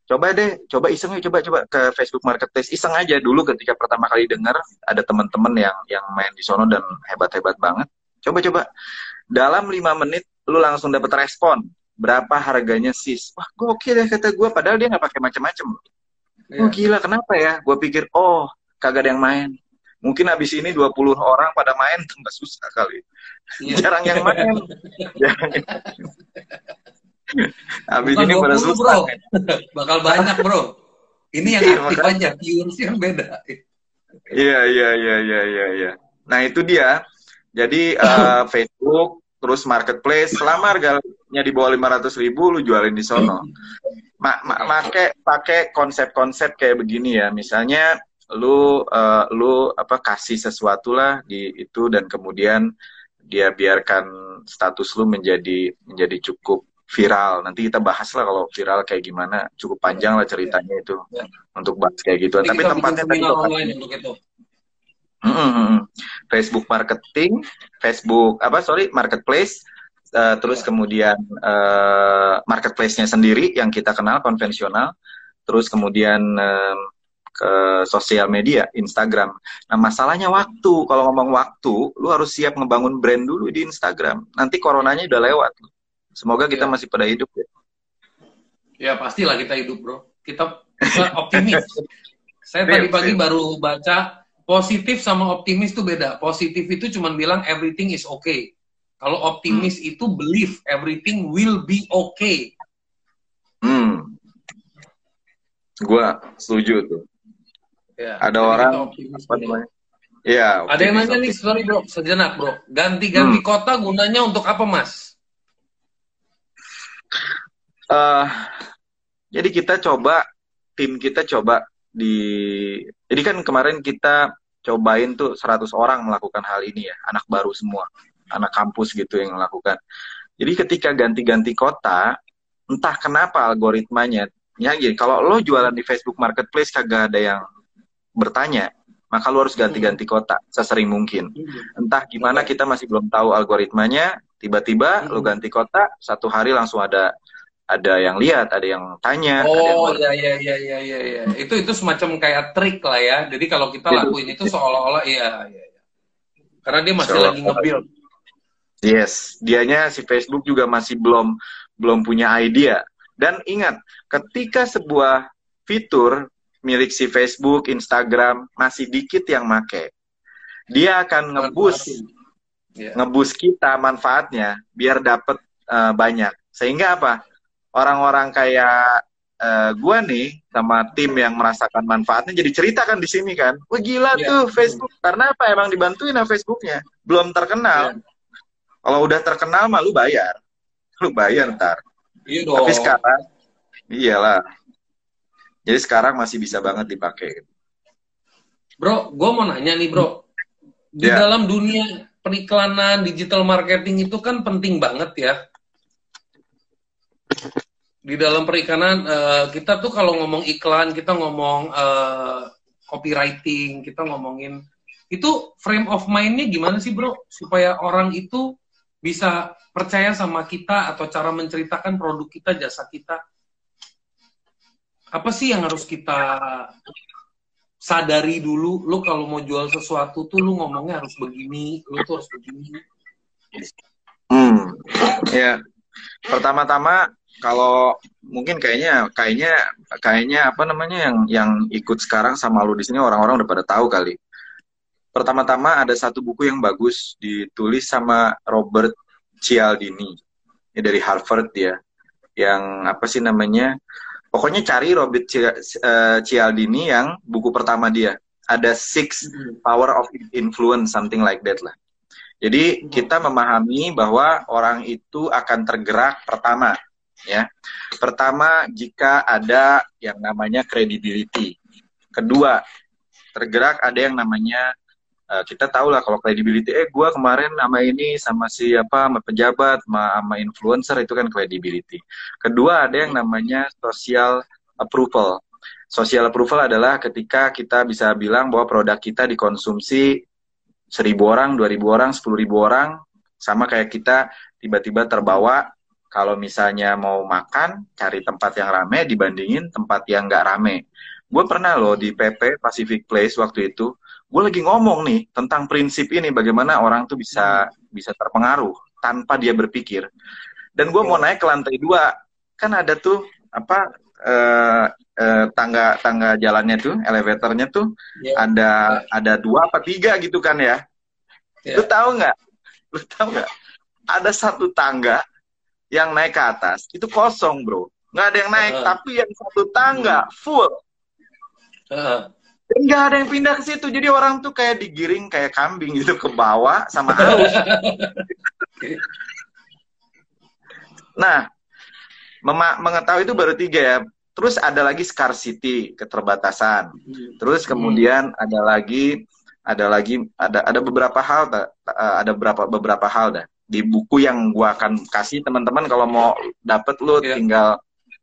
Coba deh, coba iseng ya, coba coba ke Facebook Marketplace. Iseng aja dulu ketika pertama kali denger ada teman-teman yang yang main di sono dan hebat-hebat banget. Coba coba. Dalam lima menit lu langsung dapat respon berapa harganya sis wah gue oke deh kata gue padahal dia nggak pakai macam-macam yeah. oh gila kenapa ya gue pikir oh kagak ada yang main mungkin abis ini 20 orang pada main tambah susah kali. Yeah. jarang yang main. Jarang yang... abis ini pada susah. bro. bakal banyak bro. Ini yang iya, aktif aja viewers yang beda. Iya iya iya iya iya ya. nah itu dia. Jadi uh, Facebook terus marketplace selama harganya di bawah lima ratus ribu lu jualin di sono. Ma ma make pakai konsep-konsep kayak begini ya. Misalnya lu uh, lu apa kasih sesuatu lah di itu dan kemudian dia biarkan status lu menjadi menjadi cukup viral nanti kita bahas lah kalau viral kayak gimana cukup panjang lah ceritanya itu ya. untuk bahas kayak gitu tapi tempatnya tadi itu Mm-hmm. Facebook marketing, Facebook apa sorry marketplace, uh, terus kemudian uh, marketplace-nya sendiri yang kita kenal konvensional, terus kemudian uh, ke sosial media Instagram. Nah masalahnya waktu. Kalau ngomong waktu, lu harus siap ngebangun brand dulu di Instagram. Nanti coronanya udah lewat. Semoga kita ya. masih pada hidup ya. Ya pastilah kita hidup bro. Kita, kita optimis. Saya tadi pagi baru baca positif sama optimis itu beda. Positif itu cuma bilang everything is okay. Kalau optimis hmm. itu believe everything will be okay. Hmm. Gua setuju tuh. Ya, Ada orang apa namanya? Ya, Ada yang nanya nih, sorry bro, sejenak bro. Ganti-ganti hmm. kota gunanya untuk apa mas? Uh, jadi kita coba, tim kita coba di jadi kan kemarin kita cobain tuh 100 orang melakukan hal ini ya, anak baru semua, anak kampus gitu yang melakukan. Jadi ketika ganti-ganti kota, entah kenapa algoritmanya, ya gini, kalau lo jualan di Facebook Marketplace kagak ada yang bertanya, maka lo harus ganti-ganti kota sesering mungkin. Entah gimana kita masih belum tahu algoritmanya, tiba-tiba lo ganti kota, satu hari langsung ada ada yang lihat, ada yang tanya. Oh iya iya iya iya iya. Ya. Itu itu semacam kayak trik lah ya. Jadi kalau kita lakuin itu seolah-olah iya iya. Ya. Karena dia masih lagi nge-build. Yes, dianya si Facebook juga masih belum belum punya idea. Dan ingat, ketika sebuah fitur milik si Facebook, Instagram masih dikit yang make, dia akan ngebus yeah. ngebus kita manfaatnya biar dapat uh, banyak. Sehingga apa? orang-orang kayak uh, gua nih sama tim yang merasakan manfaatnya jadi cerita kan di sini kan. Wah gila yeah. tuh Facebook. Karena apa? Emang dibantuin sama Facebooknya. Belum terkenal. Yeah. Kalau udah terkenal mah lu bayar. Lu bayar ntar. Iya dong. Tapi sekarang iyalah. Jadi sekarang masih bisa banget dipakai. Bro, gue mau nanya nih bro. Di yeah. dalam dunia periklanan, digital marketing itu kan penting banget ya di dalam perikanan uh, kita tuh kalau ngomong iklan kita ngomong uh, copywriting kita ngomongin itu frame of mindnya gimana sih bro supaya orang itu bisa percaya sama kita atau cara menceritakan produk kita jasa kita apa sih yang harus kita sadari dulu lu kalau mau jual sesuatu tuh lu ngomongnya harus begini lu tuh harus begini hmm ya pertama-tama kalau mungkin kayaknya kayaknya kayaknya apa namanya yang yang ikut sekarang sama lu di sini orang-orang udah pada tahu kali. Pertama-tama ada satu buku yang bagus ditulis sama Robert Cialdini ya dari Harvard ya. Yang apa sih namanya? Pokoknya cari Robert eh, Cialdini yang buku pertama dia. Ada Six hmm. Power of Influence something like that lah. Jadi kita memahami bahwa orang itu akan tergerak pertama ya. Pertama, jika ada yang namanya credibility. Kedua, tergerak ada yang namanya uh, kita tahu lah kalau credibility eh gue kemarin sama ini sama siapa sama pejabat sama, sama influencer itu kan credibility. Kedua ada yang namanya social approval. Social approval adalah ketika kita bisa bilang bahwa produk kita dikonsumsi seribu orang dua ribu orang sepuluh ribu orang sama kayak kita tiba-tiba terbawa kalau misalnya mau makan cari tempat yang rame dibandingin tempat yang nggak rame. Gue pernah loh di PP Pacific Place waktu itu gue lagi ngomong nih tentang prinsip ini bagaimana orang tuh bisa bisa terpengaruh tanpa dia berpikir dan gue mau naik ke lantai dua kan ada tuh apa eh, eh, tangga tangga jalannya tuh elevatornya tuh yeah. ada yeah. ada dua apa tiga gitu kan ya yeah. lu tahu nggak lu tahu nggak ada satu tangga yang naik ke atas itu kosong bro nggak ada yang naik uh. tapi yang satu tangga full uh. Dan nggak ada yang pindah ke situ. Jadi orang tuh kayak digiring kayak kambing gitu ke bawah sama arus. Nah mengetahui itu baru tiga ya. Terus ada lagi scarcity keterbatasan. Terus kemudian hmm. ada lagi ada lagi ada ada beberapa hal ada beberapa beberapa hal dah. Di buku yang gua akan kasih teman-teman kalau mau dapet lu yeah. tinggal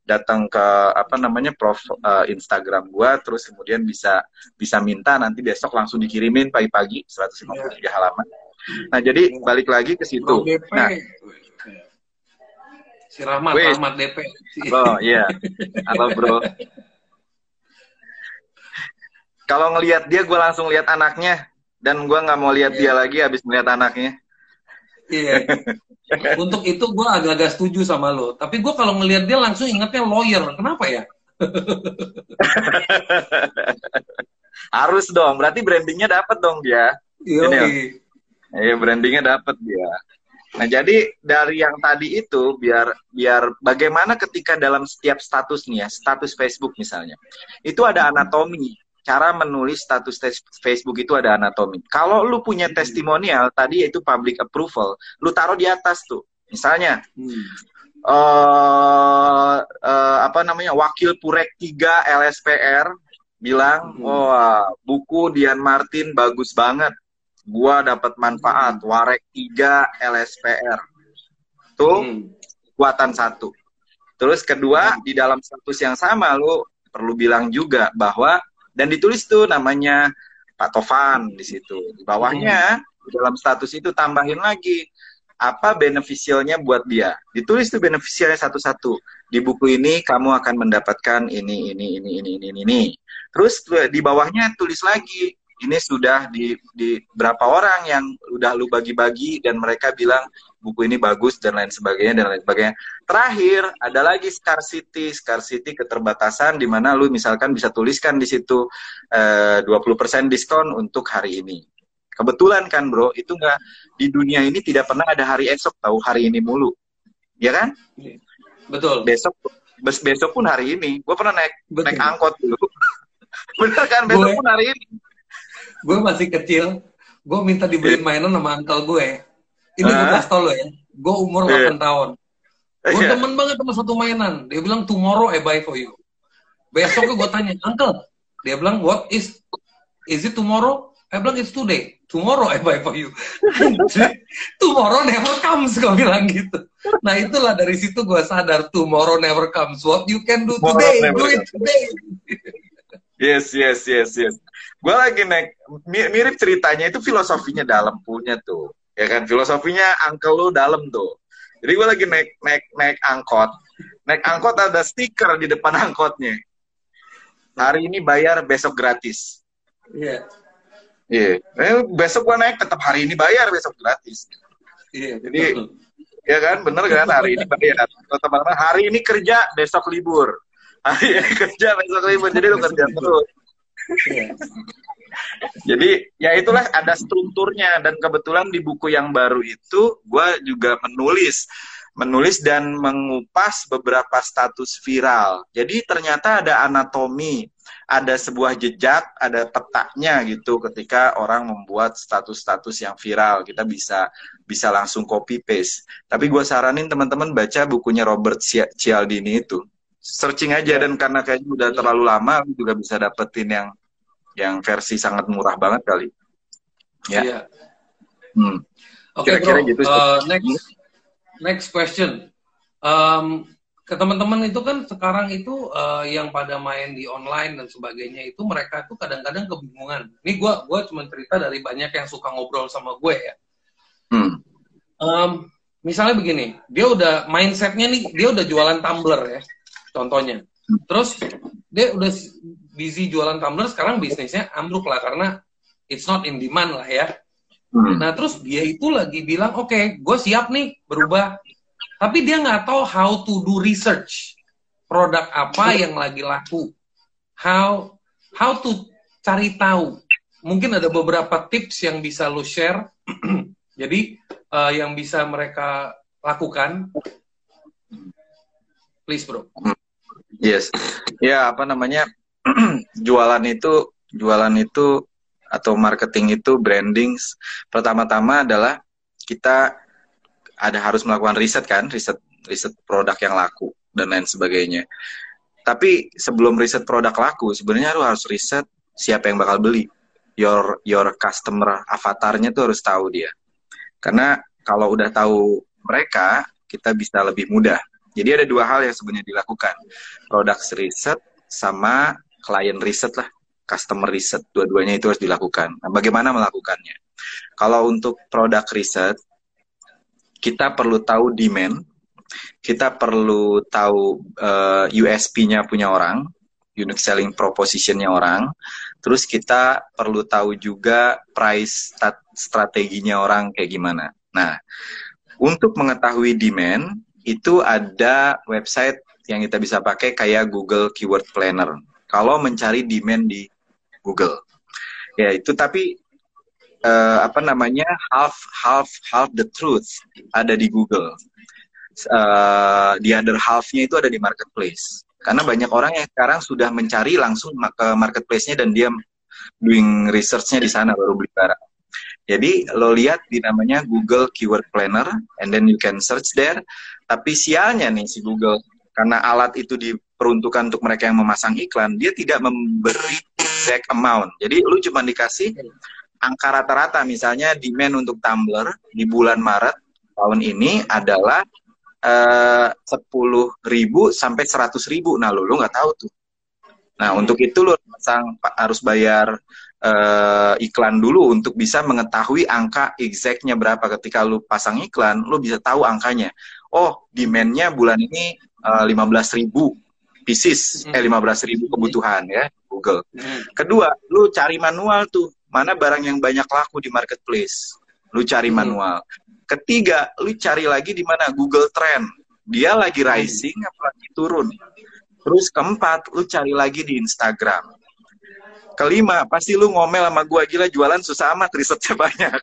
datang ke apa namanya prof uh, Instagram gua terus kemudian bisa bisa minta nanti besok langsung dikirimin pagi-pagi 153 yeah. halaman. Nah, jadi yeah. balik lagi ke situ. Nah, si Rahmat, Wih. Rahmat DP. Oh iya. Halo bro. Kalau ngelihat dia, gue langsung lihat anaknya dan gue nggak mau lihat yeah. dia lagi habis melihat anaknya. Iya. Untuk itu gue agak-agak setuju sama lo. Tapi gue kalau ngelihat dia langsung ingetnya lawyer. Kenapa ya? Harus dong. Berarti brandingnya dapat dong dia. Iya. Iya brandingnya dapat dia. Nah jadi dari yang tadi itu biar biar bagaimana ketika dalam setiap statusnya status Facebook misalnya itu ada anatomi cara menulis status Facebook itu ada anatomi. Kalau lu punya hmm. testimonial tadi yaitu public approval, lu taruh di atas tuh. Misalnya hmm. uh, uh, apa namanya wakil Purek 3 LSPR bilang, hmm. "Wah, buku Dian Martin bagus banget. Gua dapat manfaat. Hmm. Warek 3 LSPR." Tuh hmm. kuatan satu. Terus kedua, hmm. di dalam status yang sama lu perlu bilang juga bahwa dan ditulis tuh namanya Pak Tovan di situ. Di bawahnya di dalam status itu tambahin lagi apa beneficialnya buat dia. Ditulis tuh beneficialnya satu-satu. Di buku ini kamu akan mendapatkan ini ini ini ini ini ini. Terus di bawahnya tulis lagi ini sudah di, di berapa orang yang udah lu bagi-bagi dan mereka bilang buku ini bagus dan lain sebagainya dan lain sebagainya. Terakhir ada lagi scarcity, scarcity keterbatasan di mana lu misalkan bisa tuliskan di situ eh, 20% diskon untuk hari ini. Kebetulan kan bro, itu enggak di dunia ini tidak pernah ada hari esok tahu hari ini mulu. Ya kan? Betul. Besok bes besok pun hari ini. Gue pernah naik Betul. naik angkot dulu. Bener kan besok gue, pun hari ini. Gue masih kecil, gue minta dibeliin yeah. mainan sama uncle gue. Ini gue kasih tau lo ya, gue umur yeah. 8 tahun. Gue yeah. temen banget sama satu mainan. Dia bilang tomorrow I buy for you. Besoknya gue tanya, uncle, dia bilang what is is it tomorrow? I bilang it's today. Tomorrow I buy for you. tomorrow never comes, gue bilang gitu. Nah itulah dari situ gue sadar tomorrow never comes. What you can do tomorrow today, do it today. Yes, yes, yes, yes. Gue lagi naik mirip ceritanya itu filosofinya dalam punya tuh, ya kan? Filosofinya uncle lu dalam tuh. Jadi gue lagi naik naik naik angkot, naik angkot ada stiker di depan angkotnya. Hari ini bayar, besok gratis. Iya. Yeah Iya. Yeah. Eh, besok gua naik tetap hari ini bayar, besok gratis. Iya. Yeah, Jadi ya kan, bener kan hari ini bayar. Teman-teman hari ini kerja, besok libur. Hari ini kerja, besok libur. Jadi lu kerja terus. Yeah. Jadi ya itulah ada strukturnya dan kebetulan di buku yang baru itu gue juga menulis menulis dan mengupas beberapa status viral. Jadi ternyata ada anatomi ada sebuah jejak, ada petanya gitu ketika orang membuat status-status yang viral. Kita bisa bisa langsung copy paste. Tapi gue saranin teman-teman baca bukunya Robert Cialdini itu. Searching aja dan karena kayaknya udah terlalu lama juga bisa dapetin yang yang versi sangat murah banget kali. Ya. Iya. Hmm. Oke, okay, gitu. Uh, next next question. Um, ke teman-teman itu kan sekarang itu uh, yang pada main di online dan sebagainya itu mereka tuh kadang-kadang kebingungan. Ini gue gua cuma cerita dari banyak yang suka ngobrol sama gue ya. Hmm. Um, misalnya begini, dia udah mindsetnya nih, dia udah jualan tumbler ya, contohnya. Terus dia udah busy jualan tumbler, sekarang bisnisnya ambruk lah karena it's not in demand lah ya. Hmm. Nah terus dia itu lagi bilang, oke, okay, gue siap nih berubah tapi dia nggak tahu how to do research produk apa yang lagi laku how how to cari tahu mungkin ada beberapa tips yang bisa lo share jadi uh, yang bisa mereka lakukan please bro yes ya apa namanya jualan itu jualan itu atau marketing itu branding pertama-tama adalah kita ada harus melakukan riset kan, riset riset produk yang laku dan lain sebagainya. Tapi sebelum riset produk laku, sebenarnya lu harus riset siapa yang bakal beli. Your your customer avatarnya tuh harus tahu dia. Karena kalau udah tahu mereka, kita bisa lebih mudah. Jadi ada dua hal yang sebenarnya dilakukan. Produk riset sama klien riset lah. Customer riset, dua-duanya itu harus dilakukan. Nah, bagaimana melakukannya? Kalau untuk produk riset, kita perlu tahu demand, kita perlu tahu uh, eh, USP-nya punya orang, unique selling proposition-nya orang, terus kita perlu tahu juga price strateginya orang kayak gimana. Nah, untuk mengetahui demand itu ada website yang kita bisa pakai kayak Google Keyword Planner. Kalau mencari demand di Google, ya itu tapi uh, apa namanya half half half the truth ada di Google. Uh, the other halfnya itu ada di marketplace. Karena banyak orang yang sekarang sudah mencari langsung ke marketplace-nya dan dia doing research-nya di sana baru beli barang. Jadi lo lihat di namanya Google Keyword Planner, and then you can search there. Tapi sialnya nih si Google, karena alat itu diperuntukkan untuk mereka yang memasang iklan, dia tidak memberi exact amount. Jadi lu cuma dikasih angka rata-rata misalnya demand untuk tumbler di bulan Maret tahun ini adalah eh, sepuluh ribu sampai seratus ribu. Nah, lo lo nggak tahu tuh. Nah, untuk itu pasang harus bayar uh, iklan dulu untuk bisa mengetahui angka exactnya berapa. Ketika lo pasang iklan, lo bisa tahu angkanya. Oh, demandnya bulan ini uh, belas ribu pieces, eh belas ribu kebutuhan ya Google. Hmm. Kedua, lu cari manual tuh mana barang yang banyak laku di marketplace. Lu cari hmm. manual. Ketiga, lu cari lagi di mana Google Trend. Dia lagi hmm. rising apa lagi turun. Terus keempat, lu cari lagi di Instagram. Kelima, pasti lu ngomel sama gua gila jualan susah amat, risetnya banyak.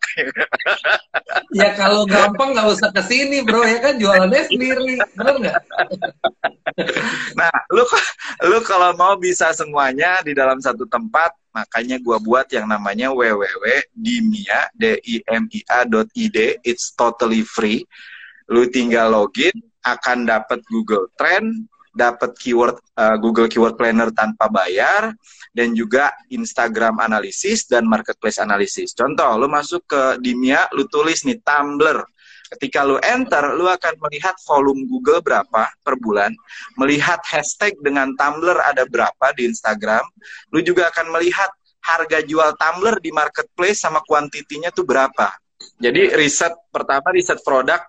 ya kalau gampang nggak usah ke sini, bro. Ya kan jualannya sendiri, benar nggak? nah, lu lu kalau mau bisa semuanya di dalam satu tempat, makanya gua buat yang namanya www.dimia d i m i a.id. It's totally free. Lu tinggal login, akan dapat Google Trend, dapat keyword uh, Google Keyword Planner tanpa bayar dan juga Instagram analisis dan marketplace analisis. Contoh, lu masuk ke Dimia, lu tulis nih Tumblr. Ketika lu enter, lu akan melihat volume Google berapa per bulan, melihat hashtag dengan Tumblr ada berapa di Instagram. Lu juga akan melihat harga jual Tumblr di marketplace sama kuantitinya tuh berapa. Jadi riset pertama riset produk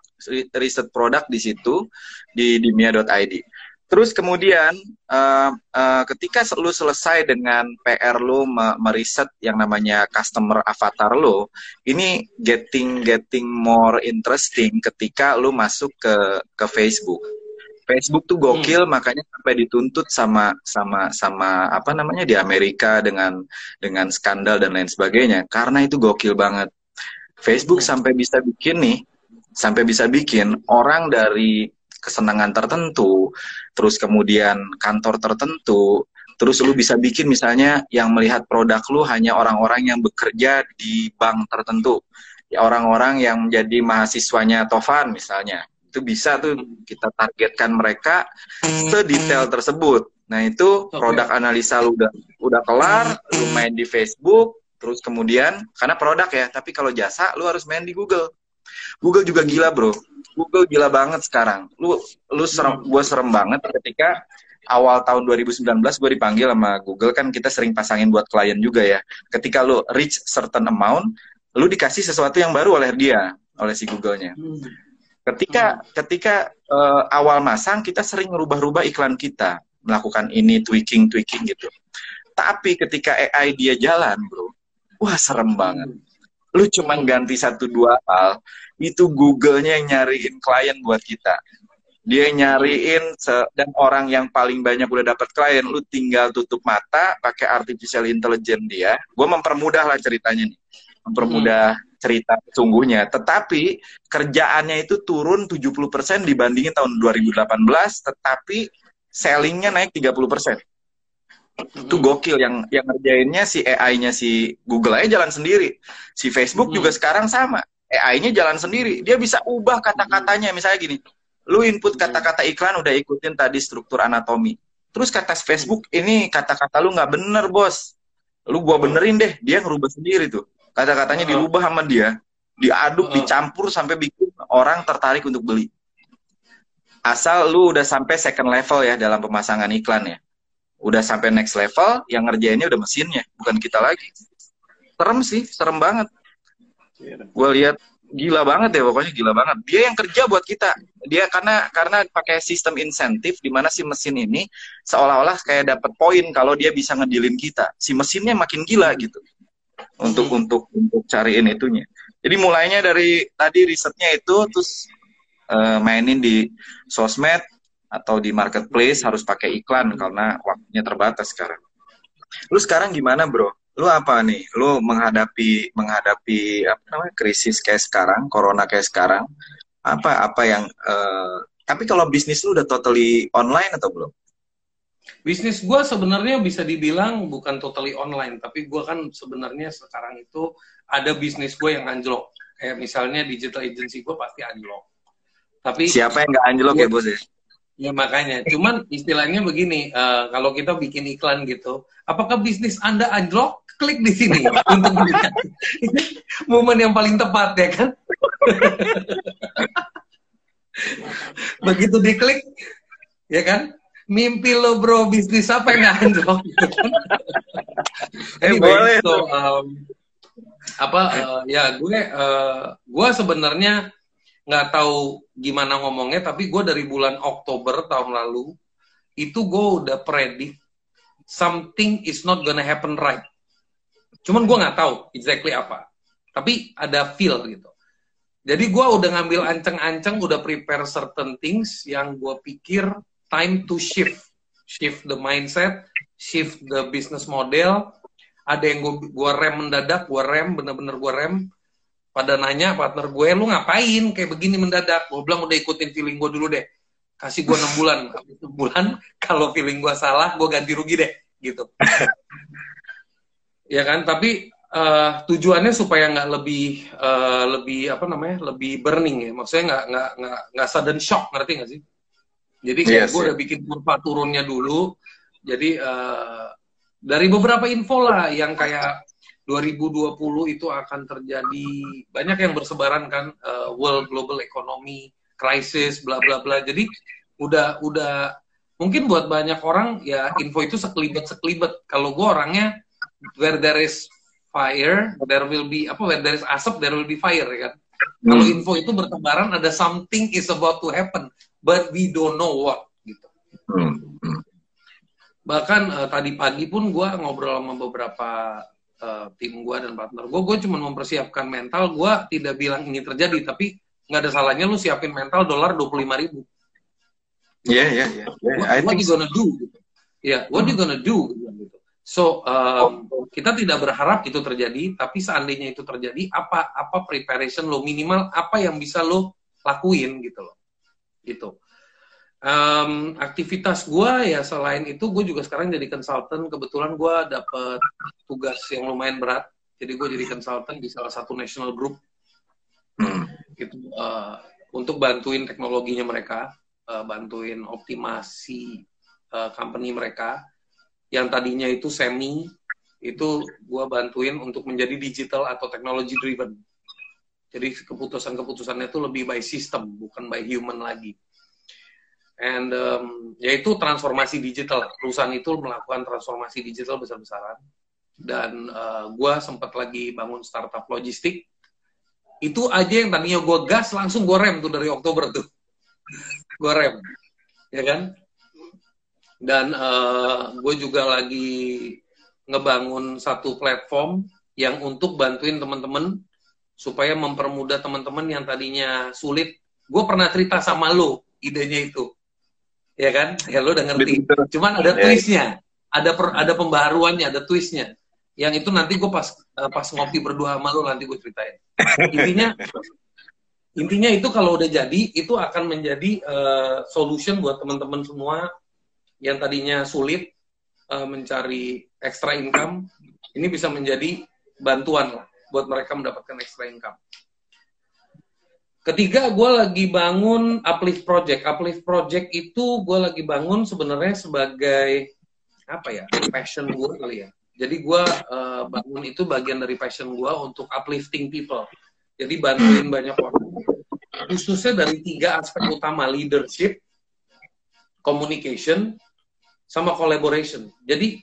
riset produk di situ di dimia.id. Terus kemudian uh, uh, ketika lu selesai dengan PR lu meriset yang namanya customer avatar lu, ini getting getting more interesting ketika lu masuk ke ke Facebook. Facebook tuh gokil hmm. makanya sampai dituntut sama sama sama apa namanya di Amerika dengan dengan skandal dan lain sebagainya karena itu gokil banget. Facebook hmm. sampai bisa bikin nih sampai bisa bikin orang dari kesenangan tertentu, terus kemudian kantor tertentu, terus lu bisa bikin misalnya yang melihat produk lu hanya orang-orang yang bekerja di bank tertentu, ya orang-orang yang menjadi mahasiswanya Tovan misalnya, itu bisa tuh kita targetkan mereka sedetail tersebut. Nah itu produk analisa lu udah udah kelar, lu main di Facebook, terus kemudian karena produk ya, tapi kalau jasa lu harus main di Google. Google juga gila bro. Google gila banget sekarang. Lu lu serem, gue serem banget ketika awal tahun 2019 gue dipanggil sama Google kan kita sering pasangin buat klien juga ya. Ketika lu reach certain amount, lu dikasih sesuatu yang baru oleh dia, oleh si Google-nya. Ketika ketika uh, awal masang kita sering rubah-rubah iklan kita, melakukan ini tweaking tweaking gitu. Tapi ketika AI dia jalan, bro, wah serem banget lu cuma ganti satu dua hal itu Google-nya yang nyariin klien buat kita. Dia nyariin dan orang yang paling banyak udah dapat klien lu tinggal tutup mata pakai artificial intelligence dia. Gue mempermudah lah ceritanya nih. Mempermudah hmm. cerita sungguhnya tetapi kerjaannya itu turun 70% dibandingin tahun 2018 tetapi sellingnya naik 30% itu gokil yang yang ngerjainnya si AI-nya si Google aja jalan sendiri. Si Facebook hmm. juga sekarang sama AI-nya jalan sendiri. Dia bisa ubah kata-katanya. Misalnya gini lu input kata-kata iklan udah ikutin tadi struktur anatomi. Terus kata Facebook ini kata-kata lu nggak bener bos. Lu gua benerin deh dia ngerubah sendiri tuh. Kata-katanya dirubah sama dia. Diaduk dicampur sampai bikin orang tertarik untuk beli. Asal lu udah sampai second level ya dalam pemasangan iklan ya. Udah sampai next level yang ngerjainnya udah mesinnya bukan kita lagi. Serem sih serem banget gue lihat gila banget ya pokoknya gila banget dia yang kerja buat kita dia karena karena pakai sistem insentif di mana si mesin ini seolah-olah kayak dapat poin kalau dia bisa ngedilin kita si mesinnya makin gila gitu untuk hmm. untuk untuk cariin itunya jadi mulainya dari tadi risetnya itu terus uh, mainin di sosmed atau di marketplace harus pakai iklan karena waktunya terbatas sekarang. Lu sekarang gimana, Bro? Lu apa nih? Lu menghadapi menghadapi apa namanya krisis kayak sekarang, corona kayak sekarang. Apa apa yang uh, tapi kalau bisnis lu udah totally online atau belum? Bisnis gue sebenarnya bisa dibilang bukan totally online, tapi gue kan sebenarnya sekarang itu ada bisnis gue yang anjlok. Kayak misalnya digital agency gue pasti anjlok. Tapi siapa yang nggak anjlok ya bos ya? Ya makanya, cuman istilahnya begini, uh, kalau kita bikin iklan gitu, apakah bisnis Anda anjlok? Klik di sini untuk melihat. momen yang paling tepat ya kan? Begitu diklik, ya kan? Mimpi lo bro, bisnis apa yang anjlok? Gitu kan? eh, boleh. So, um, apa uh, ya gue uh, gue sebenarnya nggak tahu gimana ngomongnya tapi gue dari bulan Oktober tahun lalu itu gue udah predik something is not gonna happen right cuman gue nggak tahu exactly apa. Tapi ada feel gitu. Jadi gue udah ngambil anceng-anceng udah prepare certain things yang gue pikir time to shift. Shift the mindset shift the business model. Ada yang gue gua rem mendadak gue rem bener-bener gue rem. Pada nanya partner gue lu ngapain kayak begini mendadak? Gue bilang udah ikutin feeling gue dulu deh. Kasih gue enam bulan. Enam bulan kalau feeling gue salah gue ganti rugi deh gitu ya kan? Tapi uh, tujuannya supaya nggak lebih uh, lebih apa namanya lebih burning ya. Maksudnya nggak nggak nggak nggak sudden shock ngerti nggak sih? Jadi kayak yes, gue udah bikin kurva turunnya dulu. Jadi uh, dari beberapa info lah yang kayak 2020 itu akan terjadi. Banyak yang bersebaran kan uh, world global economy crisis bla bla bla. Jadi udah udah mungkin buat banyak orang ya info itu sekelibet sekelibet. Kalau gue orangnya where there is fire there will be apa where there is asap there will be fire ya kan. Hmm. Kalau info itu bertebaran ada something is about to happen but we don't know what gitu. Hmm. hmm bahkan uh, tadi pagi pun gue ngobrol sama beberapa uh, tim gue dan partner gue gue cuma mempersiapkan mental gue tidak bilang ini terjadi tapi nggak ada salahnya lu siapin mental dolar dua puluh lima ribu Iya, iya, iya. What you gonna do? Ya, yeah, what you gonna do? Gitu. So um, kita tidak berharap itu terjadi, tapi seandainya itu terjadi, apa apa preparation lo minimal apa yang bisa lo lakuin gitu loh, gitu. Um, aktivitas gue ya selain itu gue juga sekarang jadi konsultan kebetulan gue dapet tugas yang lumayan berat. Jadi gue jadi konsultan di salah satu national group. Gitu uh, untuk bantuin teknologinya mereka uh, bantuin optimasi uh, company mereka yang tadinya itu semi itu gue bantuin untuk menjadi digital atau technology driven. Jadi keputusan-keputusannya itu lebih by system bukan by human lagi. And um, yaitu transformasi digital. Perusahaan itu melakukan transformasi digital besar-besaran. Dan uh, gue sempat lagi bangun startup logistik. Itu aja yang tadinya gue gas langsung gue rem tuh dari Oktober tuh. Gue rem. Ya kan dan uh, gue juga lagi ngebangun satu platform yang untuk bantuin teman-teman supaya mempermudah teman-teman yang tadinya sulit gue pernah cerita sama lo idenya itu ya kan? Ya lo udah ngerti. Cuman ada ya. twistnya, ada per, ada pembaruannya, ada twistnya. Yang itu nanti gue pas uh, pas ngopi berdua sama lo nanti gue ceritain. Intinya intinya itu kalau udah jadi itu akan menjadi uh, solution buat teman-teman semua yang tadinya sulit uh, mencari extra income. Ini bisa menjadi bantuan lah buat mereka mendapatkan extra income. Ketiga, gue lagi bangun uplift project. Uplift project itu gue lagi bangun sebenarnya sebagai apa ya passion gue kali ya. Jadi gue uh, bangun itu bagian dari passion gue untuk uplifting people. Jadi bantuin banyak orang. Khususnya dari tiga aspek utama leadership, communication, sama collaboration. Jadi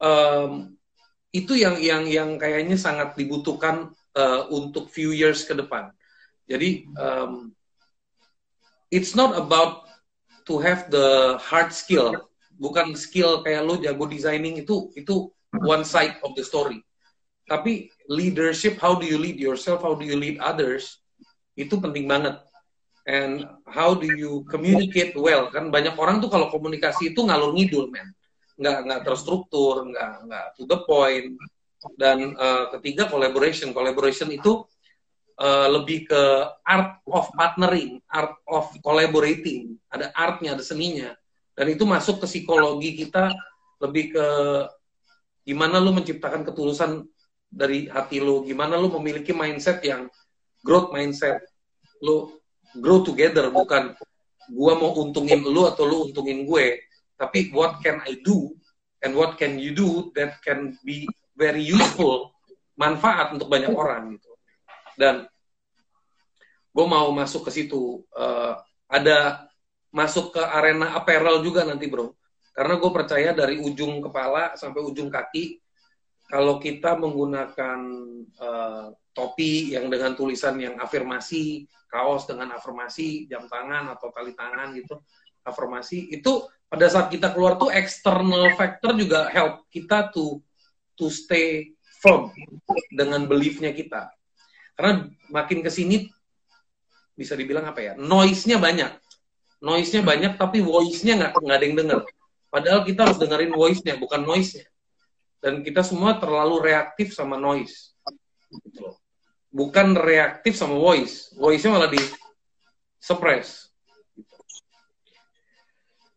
um, itu yang yang yang kayaknya sangat dibutuhkan uh, untuk few years ke depan jadi um, it's not about to have the hard skill, bukan skill kayak lo jago designing itu itu one side of the story. Tapi leadership, how do you lead yourself, how do you lead others, itu penting banget. And how do you communicate well? Kan banyak orang tuh kalau komunikasi itu ngalur ngidul, man. Nggak nggak terstruktur, nggak nggak to the point. Dan uh, ketiga collaboration. Collaboration itu uh, lebih ke art of partnering, art of collaborating. Ada artnya, ada seninya. Dan itu masuk ke psikologi kita lebih ke gimana lu menciptakan ketulusan dari hati lu, gimana lu memiliki mindset yang growth mindset. Lu grow together, bukan gua mau untungin lu atau lu untungin gue, tapi what can I do and what can you do that can be very useful, manfaat untuk banyak orang gitu. Dan gue mau masuk ke situ uh, ada masuk ke arena apparel juga nanti bro. Karena gue percaya dari ujung kepala sampai ujung kaki kalau kita menggunakan uh, topi yang dengan tulisan yang afirmasi kaos dengan afirmasi jam tangan atau tali tangan gitu afirmasi itu pada saat kita keluar tuh external factor juga help kita to to stay firm dengan beliefnya kita. Karena makin ke sini bisa dibilang apa ya noise-nya banyak. Noise-nya banyak tapi voice-nya nggak nggak ada yang denger. Padahal kita harus dengerin voice-nya bukan noise-nya. Dan kita semua terlalu reaktif sama noise. Gitu bukan reaktif sama voice. Voice-nya malah di suppress.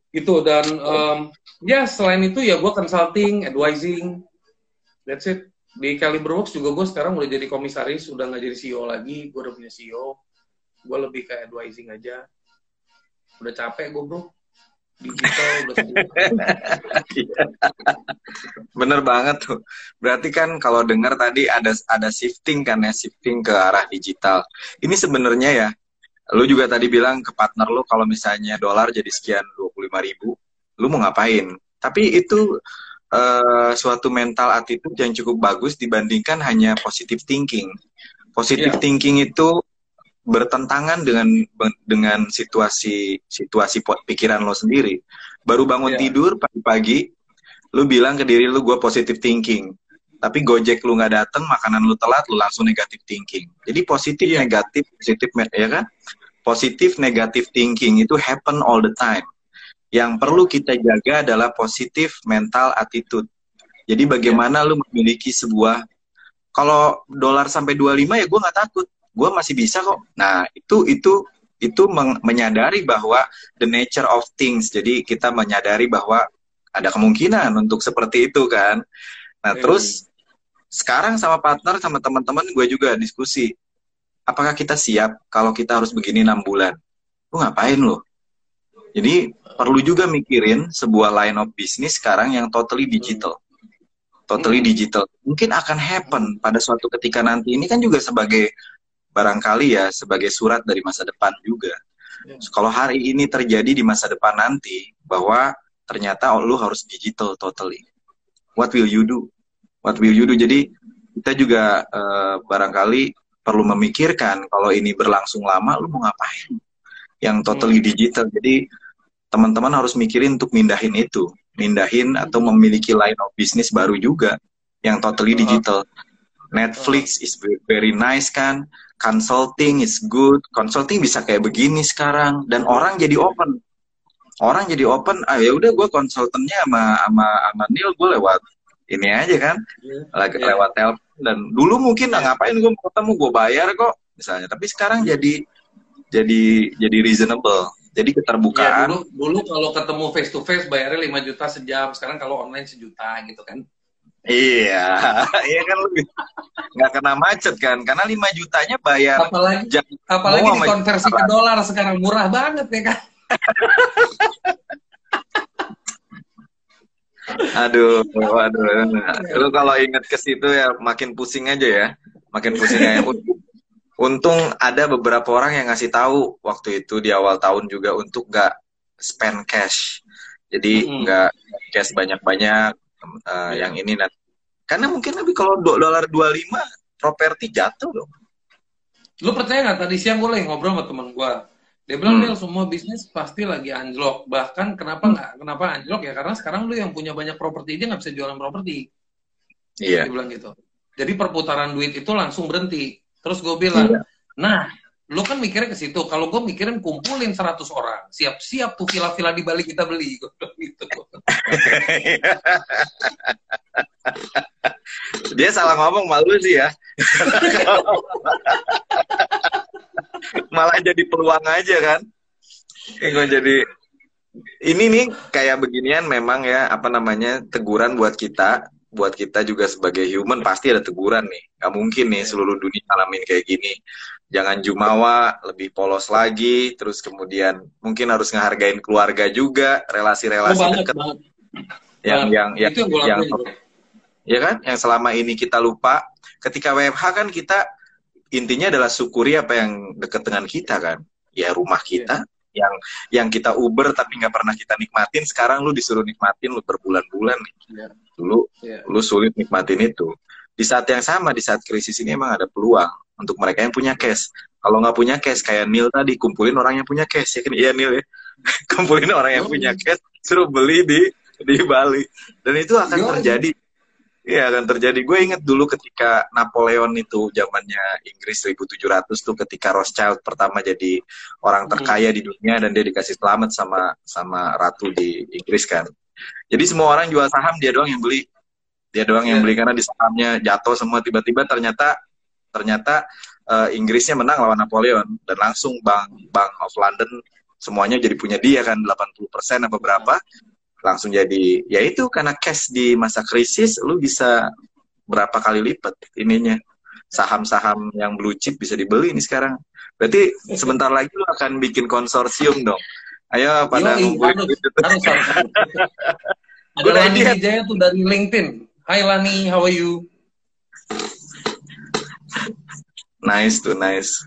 Gitu dan um, ya selain itu ya gue consulting advising. That's it. Di Caliber Works juga gue sekarang udah jadi komisaris udah nggak jadi CEO lagi. Gue udah punya CEO gue lebih kayak advising aja. Udah capek gue bro digital bener banget tuh. Berarti kan kalau dengar tadi ada ada shifting kan ya shifting ke arah digital. Ini sebenarnya ya lu juga tadi bilang ke partner lu kalau misalnya dolar jadi sekian dua puluh lima ribu lu mau ngapain? Tapi itu uh, suatu mental attitude yang cukup bagus dibandingkan hanya positive thinking. Positive yeah. thinking itu bertentangan dengan dengan situasi situasi pikiran lo sendiri. Baru bangun yeah. tidur pagi-pagi, lu bilang ke diri lu gue positive thinking. Tapi Gojek lu nggak dateng, makanan lu telat, lu langsung negatif thinking. Jadi positif yeah. negatif positif ya kan? Positif negatif thinking itu happen all the time. Yang perlu kita jaga adalah positif mental attitude. Jadi bagaimana yeah. lu memiliki sebuah kalau dolar sampai 25 ya gue nggak takut gue masih bisa kok. Nah itu itu itu menyadari bahwa the nature of things. Jadi kita menyadari bahwa ada kemungkinan untuk seperti itu kan. Nah hmm. terus sekarang sama partner sama teman-teman gue juga diskusi. Apakah kita siap kalau kita harus begini enam bulan? Lu ngapain lo? Jadi perlu juga mikirin sebuah line of business sekarang yang totally digital. Totally hmm. digital. Mungkin akan happen pada suatu ketika nanti. Ini kan juga sebagai barangkali ya sebagai surat dari masa depan juga. Ya. Kalau hari ini terjadi di masa depan nanti bahwa ternyata oh, lu harus digital totally. What will you do? What will you do? Jadi kita juga uh, barangkali perlu memikirkan kalau ini berlangsung lama lu mau ngapain? Yang totally hmm. digital. Jadi teman-teman harus mikirin untuk mindahin itu, mindahin atau memiliki line of business baru juga yang totally digital. Netflix is very nice kan, consulting is good, consulting bisa kayak begini sekarang dan orang jadi open. Orang jadi open, ah ya udah gue konsultannya sama sama sama Neil gue lewat ini aja kan, yeah. lagi yeah. lewat telepon dan dulu mungkin yeah. ngapain gue mau ketemu gue bayar kok misalnya, tapi sekarang jadi jadi jadi reasonable. Jadi keterbukaan. Ya, dulu dulu kalau ketemu face to face bayarnya 5 juta sejam, sekarang kalau online sejuta gitu kan. Iya, iya kan lebih nggak kena macet kan, karena 5 jutanya bayar. Apalagi, jam, apalagi dikonversi ke dolar sekarang murah banget ya kan. aduh, aduh. Lu kalau inget ke situ ya makin pusing aja ya, makin pusing aja. Untung ada beberapa orang yang ngasih tahu waktu itu di awal tahun juga untuk nggak spend cash. Jadi nggak hmm. cash banyak-banyak, uh, yang ini nanti karena mungkin lebih kalau dolar 25 properti jatuh dong. Lu percaya nggak tadi siang gue lagi ngobrol sama teman gue. Dia bilang hmm. semua bisnis pasti lagi anjlok. Bahkan kenapa nggak hmm. kenapa anjlok ya karena sekarang lu yang punya banyak properti dia nggak bisa jualan properti. Iya. Dia bilang gitu. Jadi perputaran duit itu langsung berhenti. Terus gue bilang, iya. nah lu kan mikirnya ke situ. Kalau gue mikirin kumpulin 100 orang, siap-siap tuh villa-villa di Bali kita beli gitu. Dia salah ngomong malu sih ya. Malah jadi peluang aja kan. Gue jadi ini nih kayak beginian memang ya apa namanya teguran buat kita buat kita juga sebagai human pasti ada teguran nih. Gak mungkin nih iya. seluruh dunia alamin kayak gini jangan jumawa, lebih polos lagi, terus kemudian mungkin harus ngehargain keluarga juga, relasi-relasi oh, dekat. Yang yang yang yang, yang ya kan, yang selama ini kita lupa. Ketika WFH kan kita intinya adalah syukuri apa yang dekat dengan kita kan, ya rumah kita. Yang yang kita Uber tapi nggak pernah kita nikmatin, sekarang lu disuruh nikmatin lu berbulan-bulan nih. Yeah. Dulu yeah. lu sulit nikmatin itu. Di saat yang sama, di saat krisis ini emang ada peluang untuk mereka yang punya cash. Kalau nggak punya cash, kayak Neil tadi, kumpulin orang yang punya cash. Ya kan? Iya, Neil ya. kumpulin orang yang punya cash, suruh beli di di Bali. Dan itu akan terjadi. Iya akan terjadi. Gue inget dulu ketika Napoleon itu zamannya Inggris 1700 tuh ketika Rothschild pertama jadi orang hmm. terkaya di dunia dan dia dikasih selamat sama sama ratu di Inggris kan. Jadi semua orang jual saham dia doang yang beli. dia doang yang iya. beli karena di sahamnya jatuh semua tiba-tiba ternyata ternyata uh, Inggrisnya menang lawan Napoleon dan langsung Bank Bank of London semuanya jadi punya dia kan 80% apa berapa langsung jadi ya itu karena cash di masa krisis lu bisa berapa kali lipat ininya. Saham-saham yang blue chip bisa dibeli ini sekarang. Berarti sebentar lagi lu akan bikin konsorsium dong. Ayo pada harus, harus, harus. ada Lani Wijaya tuh dari LinkedIn. Hai Lani how are you? Nice tuh nice.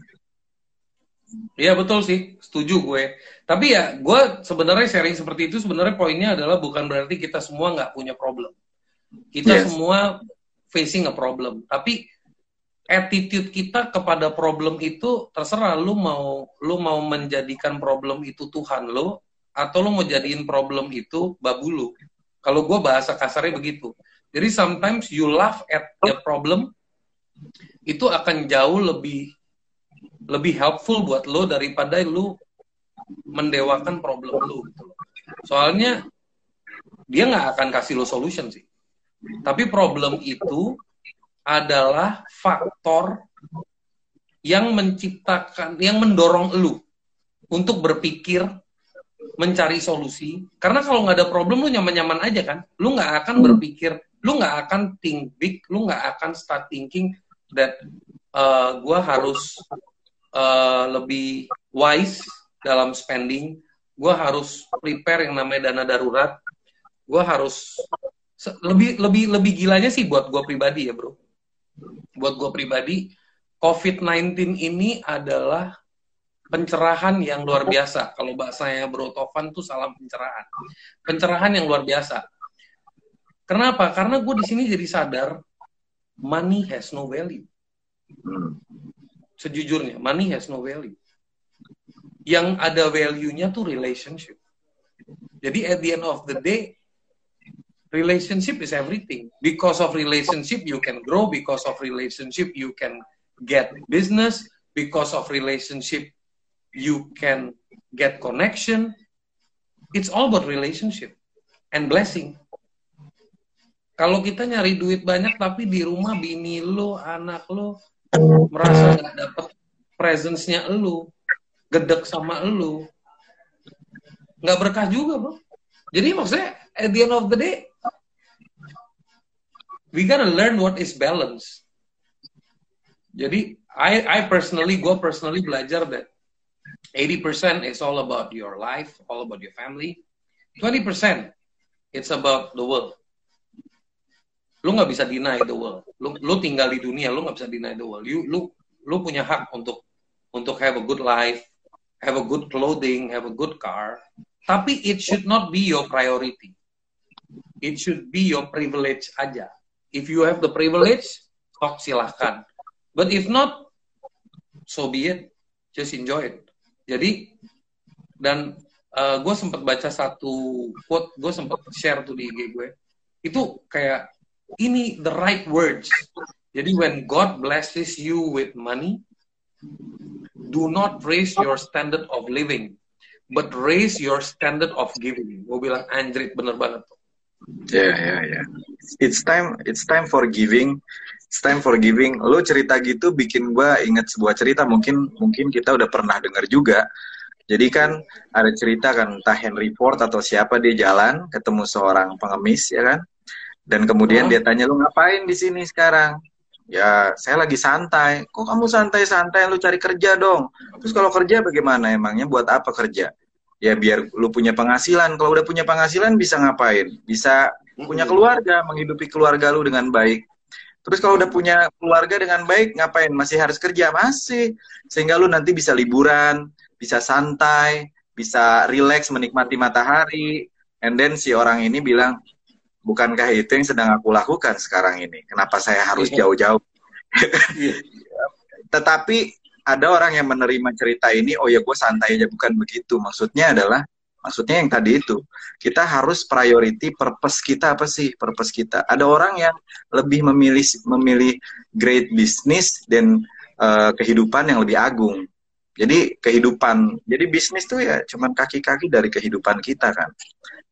Iya betul sih, setuju gue. Tapi ya gue sebenarnya sharing seperti itu sebenarnya poinnya adalah bukan berarti kita semua nggak punya problem. Kita yes. semua facing a problem. Tapi attitude kita kepada problem itu terserah lu mau lu mau menjadikan problem itu Tuhan lo atau lu mau jadiin problem itu babu lu. Kalau gue bahasa kasarnya begitu. Jadi sometimes you laugh at the problem itu akan jauh lebih lebih helpful buat lo daripada lo mendewakan problem lo gitu Soalnya dia nggak akan kasih lo solution sih. Tapi problem itu adalah faktor yang menciptakan, yang mendorong lo untuk berpikir, mencari solusi. Karena kalau nggak ada problem, lo nyaman-nyaman aja kan. Lo nggak akan berpikir, lo nggak akan think big, lo nggak akan start thinking that uh, gue harus uh, lebih wise dalam spending, gue harus prepare yang namanya dana darurat, gue harus lebih lebih lebih gilanya sih buat gue pribadi ya bro, buat gue pribadi COVID-19 ini adalah pencerahan yang luar biasa. Kalau bahasanya Bro Tovan tuh salam pencerahan. Pencerahan yang luar biasa. Kenapa? Karena gue di sini jadi sadar money has no value. Sejujurnya, money has no value. Yang ada value-nya tuh relationship. Jadi at the end of the day, relationship is everything. Because of relationship, you can grow. Because of relationship, you can get business. Because of relationship, you can get connection. It's all about relationship and blessing. Kalau kita nyari duit banyak tapi di rumah bini lo, anak lo merasa nggak dapet presence-nya elu, gedek sama elu, nggak berkah juga bro. Jadi maksudnya at the end of the day, we gotta learn what is balance. Jadi I I personally, gue personally belajar that 80% is all about your life, all about your family. 20% it's about the world lu nggak bisa deny the world lu lu tinggal di dunia lu nggak bisa deny the world you lu lu punya hak untuk untuk have a good life have a good clothing have a good car tapi it should not be your priority. It should be your privilege aja. If you have the privilege sok silahkan. But if not so be it. Just enjoy it. Jadi dan uh, gue sempat baca satu quote gue sempat share tuh di IG gue. Itu kayak ini the right words. Jadi when God blesses you with money, do not raise your standard of living, but raise your standard of giving. Gue bilang anjrit bener banget. Ya ya ya. It's time it's time for giving. It's time for giving. Lo cerita gitu bikin gue inget sebuah cerita mungkin mungkin kita udah pernah dengar juga. Jadi kan ada cerita kan entah Henry Ford atau siapa dia jalan ketemu seorang pengemis ya kan dan kemudian oh. dia tanya lu ngapain di sini sekarang? Ya, saya lagi santai. Kok kamu santai-santai? Lu cari kerja dong. Terus kalau kerja bagaimana emangnya? Buat apa kerja? Ya biar lu punya penghasilan. Kalau udah punya penghasilan bisa ngapain? Bisa punya keluarga, menghidupi keluarga lu dengan baik. Terus kalau udah punya keluarga dengan baik, ngapain? Masih harus kerja? Masih. Sehingga lu nanti bisa liburan, bisa santai, bisa relax menikmati matahari. And then si orang ini bilang, bukankah itu yang sedang aku lakukan sekarang ini? Kenapa saya harus iya. jauh-jauh? Iya. Tetapi ada orang yang menerima cerita ini, oh ya gue santai aja, bukan begitu. Maksudnya adalah, maksudnya yang tadi itu, kita harus priority purpose kita apa sih? Purpose kita. Ada orang yang lebih memilih memilih great business dan uh, kehidupan yang lebih agung. Jadi kehidupan, jadi bisnis tuh ya cuman kaki-kaki dari kehidupan kita kan.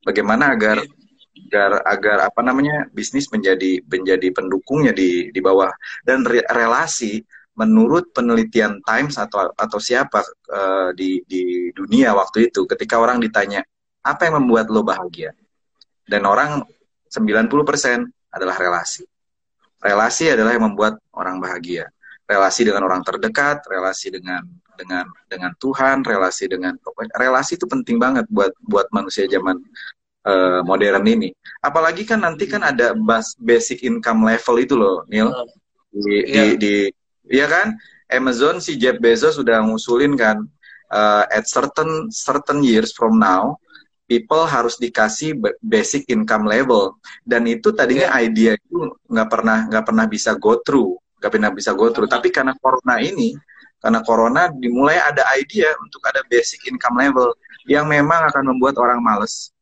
Bagaimana agar iya agar agar apa namanya bisnis menjadi menjadi pendukungnya di di bawah. Dan re, relasi menurut penelitian Times atau atau siapa uh, di di dunia waktu itu ketika orang ditanya apa yang membuat lo bahagia? Dan orang 90% adalah relasi. Relasi adalah yang membuat orang bahagia. Relasi dengan orang terdekat relasi dengan dengan dengan Tuhan relasi dengan relasi itu penting banget buat buat manusia zaman uh, modern ini. Apalagi kan nanti kan ada basic income level itu loh Neil. Di, yeah. di, di Iya kan? Amazon si Jeff Bezos sudah ngusulin kan uh, at certain certain years from now people harus dikasih basic income level. Dan itu tadinya yeah. idea itu nggak pernah nggak pernah bisa go through nggak pernah bisa go through. Tapi karena corona ini karena corona dimulai ada idea untuk ada basic income level yang memang akan membuat orang males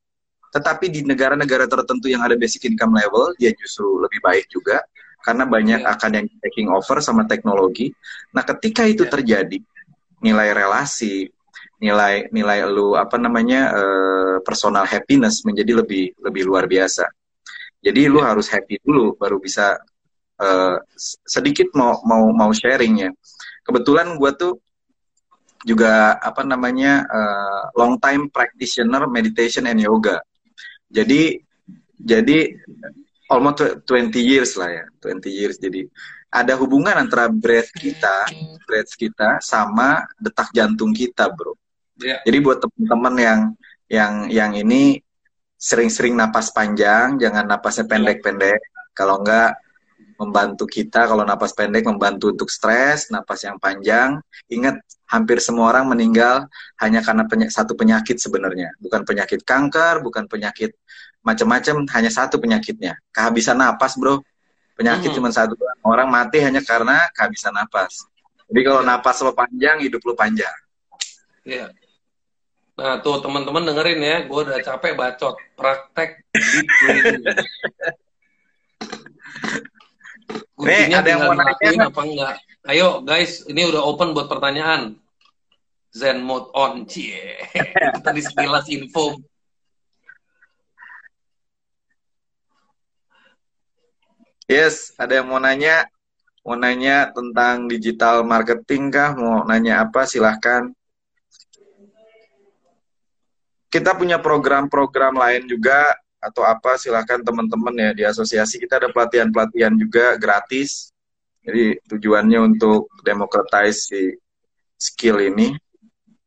tetapi di negara-negara tertentu yang ada basic income level dia justru lebih baik juga karena banyak yeah. akan yang taking over sama teknologi. Nah, ketika itu yeah. terjadi, nilai relasi, nilai nilai lu apa namanya uh, personal happiness menjadi lebih lebih luar biasa. Jadi lu yeah. harus happy dulu baru bisa uh, sedikit mau mau mau sharingnya. Kebetulan gue tuh juga apa namanya uh, long time practitioner meditation and yoga. Jadi jadi almost 20 years lah ya 20 years. Jadi ada hubungan antara breath kita breath kita sama detak jantung kita bro. Yeah. jadi buat teman-teman yang yang yang ini sering-sering napas panjang jangan napasnya pendek-pendek. Kalau enggak membantu kita kalau napas pendek membantu untuk stres napas yang panjang. Ingat hampir semua orang meninggal hanya karena peny satu penyakit sebenarnya. Bukan penyakit kanker bukan penyakit macam-macam hanya satu penyakitnya. Kehabisan napas bro. Penyakit hmm. cuma satu. Orang mati hanya karena kehabisan napas. Jadi kalau ya. napas lo panjang hidup lo panjang. Iya. Nah tuh teman-teman dengerin ya, gue udah capek bacot. Praktek deep breathing. Nih, ada yang mau nanya apa enggak? Ayo guys, ini udah open buat pertanyaan. Zen mode on, cie. Kita di sekilas info Yes, ada yang mau nanya? Mau nanya tentang digital marketing kah? Mau nanya apa? Silahkan. Kita punya program-program lain juga atau apa silahkan teman-teman ya di asosiasi kita ada pelatihan-pelatihan juga gratis. Jadi tujuannya untuk democratize si skill ini.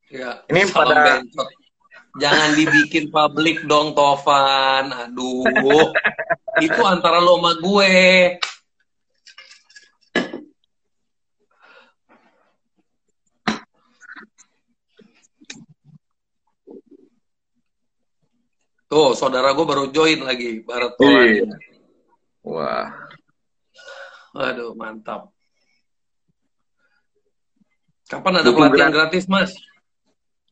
Ya, ini pada Jangan dibikin publik dong Tovan. Aduh. itu antara lo sama gue. Tuh, saudara gue baru join lagi, Barat iya. Wah. Waduh, mantap. Kapan ada Buku pelatihan gratis, Mas?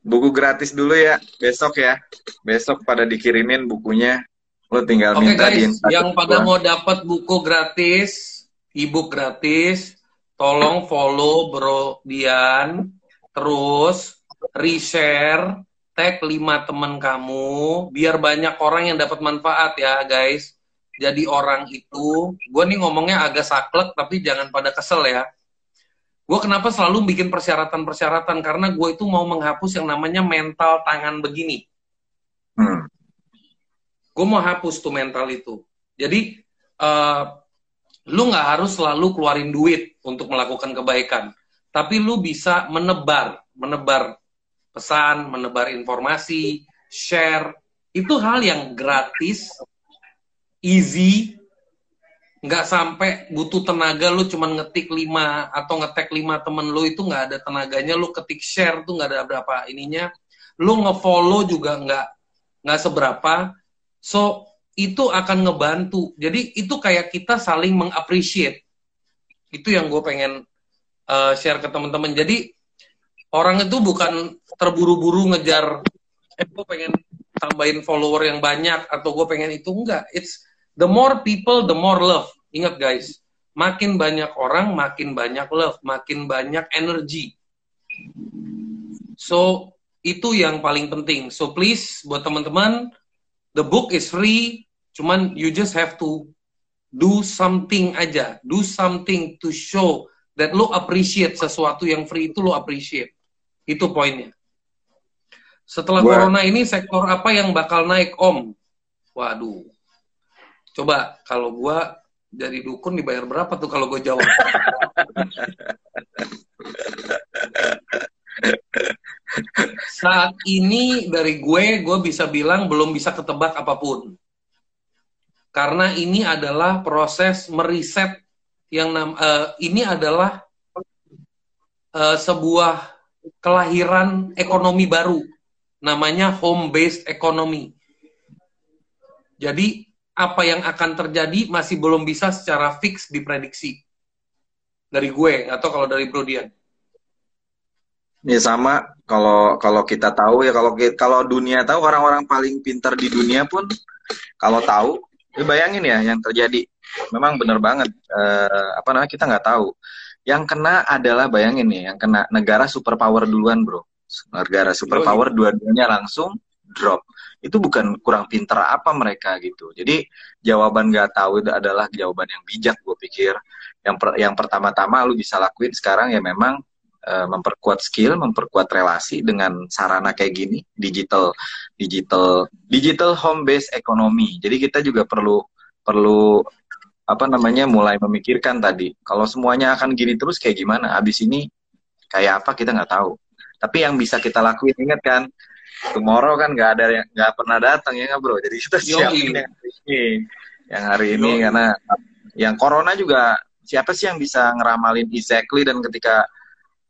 Buku gratis dulu ya, besok ya. Besok pada dikirimin bukunya. Lo tinggal Oke minta guys, yang pada mau dapat buku gratis, ebook gratis, tolong follow Bro Dian, terus reshare, tag lima teman kamu, biar banyak orang yang dapat manfaat ya guys. Jadi orang itu, gue nih ngomongnya agak saklek tapi jangan pada kesel ya. Gue kenapa selalu bikin persyaratan-persyaratan karena gue itu mau menghapus yang namanya mental tangan begini. Hmm gue mau hapus tuh mental itu jadi uh, lu nggak harus selalu keluarin duit untuk melakukan kebaikan tapi lu bisa menebar menebar pesan menebar informasi share itu hal yang gratis easy nggak sampai butuh tenaga lu cuman ngetik lima atau ngetek lima temen lu itu nggak ada tenaganya lu ketik share tuh nggak ada berapa ininya lu ngefollow juga nggak nggak seberapa So itu akan ngebantu. Jadi itu kayak kita saling mengappreciate. Itu yang gue pengen uh, share ke teman-teman. Jadi orang itu bukan terburu-buru ngejar, eh gue pengen tambahin follower yang banyak atau gue pengen itu enggak. It's the more people, the more love. Ingat guys, makin banyak orang, makin banyak love, makin banyak energi. So itu yang paling penting. So please buat teman-teman The book is free. Cuman you just have to do something aja, do something to show that lo appreciate sesuatu yang free itu lo appreciate. Itu poinnya. Setelah Gua... corona ini sektor apa yang bakal naik Om? Waduh. Coba kalau gua dari dukun dibayar berapa tuh kalau gue jawab? Saat ini dari gue, gue bisa bilang belum bisa ketebak apa pun. Karena ini adalah proses meriset yang uh, ini adalah uh, sebuah kelahiran ekonomi baru, namanya home based economy. Jadi apa yang akan terjadi masih belum bisa secara fix diprediksi dari gue atau kalau dari Bro Dian. Ya sama kalau kalau kita tahu ya kalau kalau dunia tahu orang-orang paling pintar di dunia pun kalau tahu ya bayangin ya yang terjadi memang benar banget uh, apa namanya kita nggak tahu yang kena adalah bayangin nih yang kena negara superpower duluan bro. Negara superpower dua-duanya langsung drop. Itu bukan kurang pintar apa mereka gitu. Jadi jawaban nggak tahu itu adalah jawaban yang bijak gue pikir. Yang per, yang pertama-tama lu bisa lakuin sekarang ya memang Eh, memperkuat skill, memperkuat relasi dengan sarana kayak gini, digital digital digital home base ekonomi. Jadi kita juga perlu perlu apa namanya mulai memikirkan tadi kalau semuanya akan gini terus kayak gimana? Abis ini kayak apa kita nggak tahu. Tapi yang bisa kita lakuin ingat kan tomorrow kan nggak ada yang nggak pernah datang ya nggak bro. Jadi kita siapin yang hari ini yang hari ini karena yang corona juga siapa sih yang bisa ngeramalin exactly dan ketika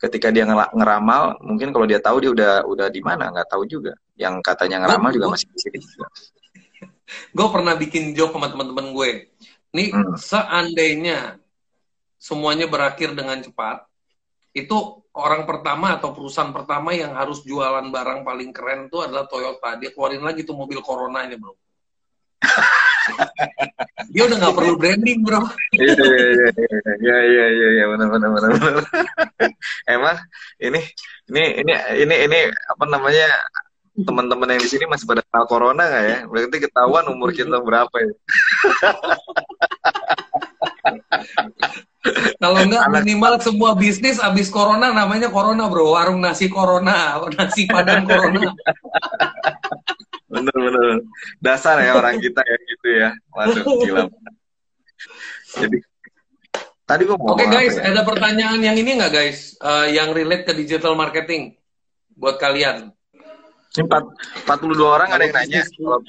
ketika dia ngeramal mungkin kalau dia tahu dia udah udah di mana nggak tahu juga. Yang katanya ngeramal juga masih di sini gue pernah bikin joke sama teman-teman gue nih hmm. seandainya semuanya berakhir dengan cepat itu orang pertama atau perusahaan pertama yang harus jualan barang paling keren itu adalah Toyota. Dia keluarin lagi tuh mobil coronanya bro. Dia udah nggak perlu branding bro. Iya iya iya iya iya iya benar benar benar. Emang ini ini ini ini ini apa namanya teman-teman yang di sini masih pada tahu corona nggak ya? Berarti ketahuan umur kita berapa ya? Kalau enggak minimal semua bisnis abis corona namanya corona bro. Warung nasi corona nasi padang corona. Bener bener dasar ya orang kita ya gitu ya. Waduh gila. Jadi tadi gua mau oke okay, guys ya? ada pertanyaan yang ini nggak guys? Uh, yang relate ke digital marketing buat kalian empat empat puluh dua orang ada yang nanya kalau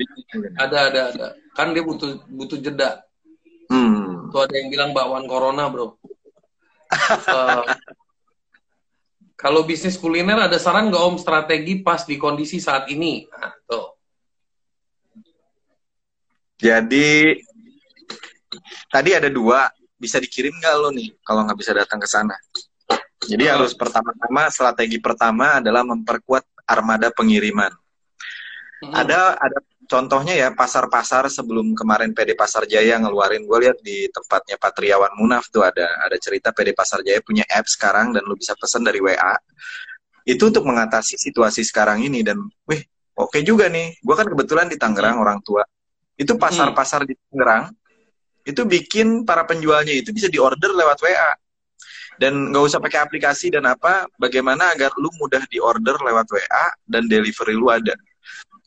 ada ada ada kan dia butuh butuh jeda hmm. tuh ada yang bilang bakwan corona bro uh, kalau bisnis kuliner ada saran nggak om strategi pas di kondisi saat ini? Nah, tuh. Jadi tadi ada dua, bisa dikirim nggak lo nih kalau nggak bisa datang ke sana? Jadi oh. harus pertama-tama strategi pertama adalah memperkuat armada pengiriman. Hmm. Ada ada contohnya ya pasar-pasar sebelum kemarin PD Pasar Jaya ngeluarin gue lihat di tempatnya Patriawan Munaf tuh ada ada cerita PD Pasar Jaya punya app sekarang dan lo bisa pesan dari WA. Itu untuk mengatasi situasi sekarang ini dan wih oke okay juga nih. Gue kan kebetulan di Tangerang hmm. orang tua itu pasar-pasar di Tangerang itu bikin para penjualnya itu bisa diorder lewat WA dan nggak usah pakai aplikasi dan apa bagaimana agar lu mudah diorder lewat WA dan delivery lu ada.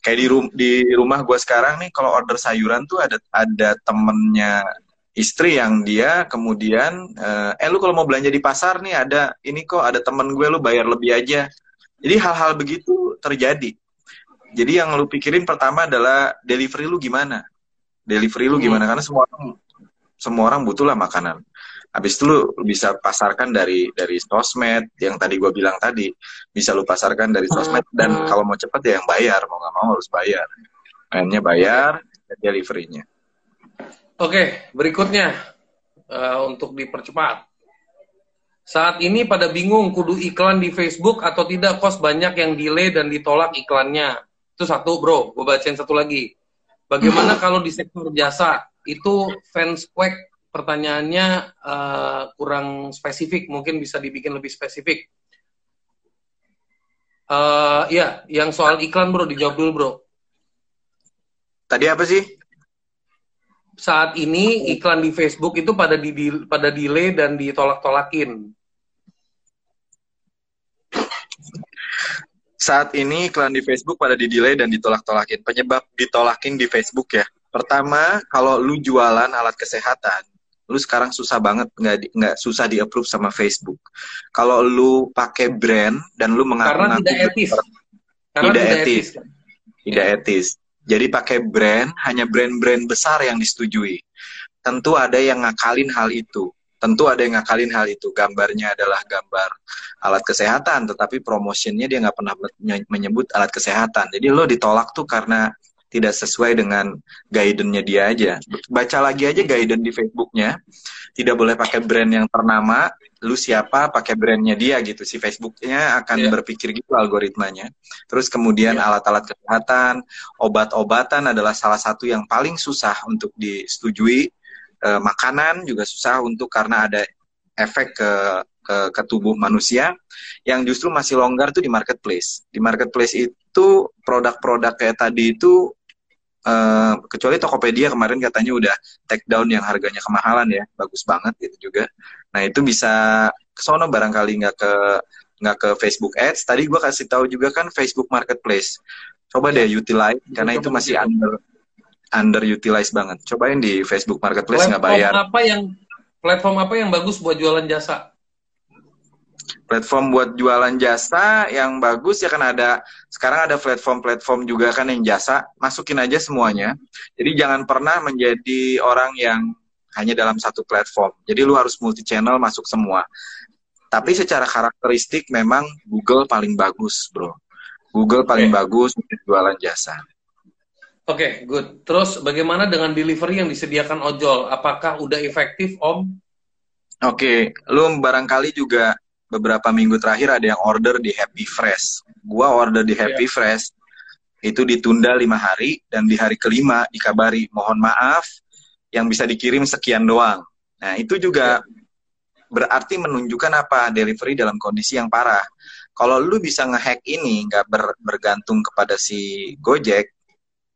Kayak di, rum di rumah gue sekarang nih kalau order sayuran tuh ada ada temennya istri yang dia kemudian eh, eh lu kalau mau belanja di pasar nih ada ini kok ada temen gue lu bayar lebih aja. Jadi hal-hal begitu terjadi. Jadi yang lu pikirin pertama adalah delivery lu gimana? Delivery lu hmm. gimana? Karena semua orang semua orang butuh lah makanan habis itu lu bisa pasarkan dari dari sosmed yang tadi gue bilang tadi. Bisa lu pasarkan dari sosmed dan hmm. kalau mau cepet ya yang bayar mau nggak mau harus bayar. Mainnya bayar dan deliverynya. Oke berikutnya uh, untuk dipercepat saat ini pada bingung kudu iklan di Facebook atau tidak kos banyak yang delay dan ditolak iklannya. Itu satu bro, gue bacain satu lagi. Bagaimana kalau di sektor jasa? Itu fans quack pertanyaannya uh, kurang spesifik, mungkin bisa dibikin lebih spesifik. Uh, ya, yang soal iklan bro dijawab dulu bro. Tadi apa sih? saat ini iklan di Facebook itu pada di, di pada delay dan ditolak-tolakin. Saat ini iklan di Facebook pada di delay dan ditolak-tolakin. Penyebab ditolakin di Facebook ya. Pertama, kalau lu jualan alat kesehatan, lu sekarang susah banget nggak nggak susah di approve sama Facebook. Kalau lu pakai brand dan lu mengaku Karena tidak etis. Karena tidak, tidak etis. etis. Tidak etis. Jadi pakai brand, hanya brand-brand besar yang disetujui. Tentu ada yang ngakalin hal itu. Tentu ada yang ngakalin hal itu. Gambarnya adalah gambar alat kesehatan, tetapi promotionnya dia nggak pernah menyebut alat kesehatan. Jadi lo ditolak tuh karena tidak sesuai dengan guidance-nya dia aja. Baca lagi aja guidance di Facebooknya. Tidak boleh pakai brand yang ternama. Lu siapa pakai brandnya dia gitu. Si Facebooknya akan yeah. berpikir gitu algoritmanya. Terus kemudian yeah. alat-alat kesehatan, obat-obatan adalah salah satu yang paling susah untuk disetujui. E, makanan juga susah untuk karena ada efek ke ke, ke tubuh manusia yang justru masih longgar tuh di marketplace. Di marketplace itu produk-produk kayak tadi itu Uh, kecuali Tokopedia kemarin katanya udah take down yang harganya kemahalan ya, bagus banget itu juga. Nah itu bisa ke sono barangkali nggak ke nggak ke Facebook Ads. Tadi gue kasih tahu juga kan Facebook Marketplace. Coba deh utilize karena itu masih under under utilize banget. Cobain di Facebook Marketplace nggak bayar. Apa yang platform apa yang bagus buat jualan jasa? Platform buat jualan jasa yang bagus ya kan ada sekarang ada platform-platform juga kan yang jasa masukin aja semuanya jadi jangan pernah menjadi orang yang hanya dalam satu platform jadi lu harus multi channel masuk semua tapi secara karakteristik memang Google paling bagus bro Google paling okay. bagus untuk jualan jasa Oke, okay, good. Terus bagaimana dengan delivery yang disediakan ojol? Apakah udah efektif, Om? Oke, okay. lu barangkali juga beberapa minggu terakhir ada yang order di Happy Fresh. Gua order di Happy yeah. Fresh itu ditunda lima hari dan di hari kelima dikabari mohon maaf yang bisa dikirim sekian doang. Nah itu juga yeah. berarti menunjukkan apa delivery dalam kondisi yang parah. Kalau lu bisa ngehack ini nggak ber, bergantung kepada si Gojek,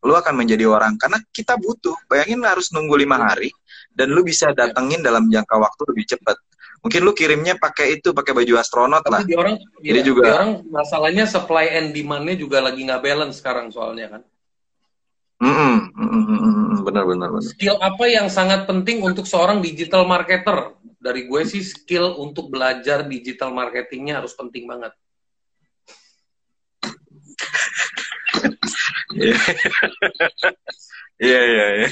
lu akan menjadi orang karena kita butuh. Bayangin harus nunggu lima hari dan lu bisa iya. datengin dalam jangka waktu lebih cepat mungkin lu kirimnya pakai itu pakai baju astronot Tapi lah. di orang jadi ya, juga di orang masalahnya supply and demandnya juga lagi nggak balance sekarang soalnya kan? Mm -mm, mm -mm, benar benar benar. Skill apa yang sangat penting untuk seorang digital marketer? Dari gue sih skill untuk belajar digital marketingnya harus penting banget. Iya. Iya iya. iya.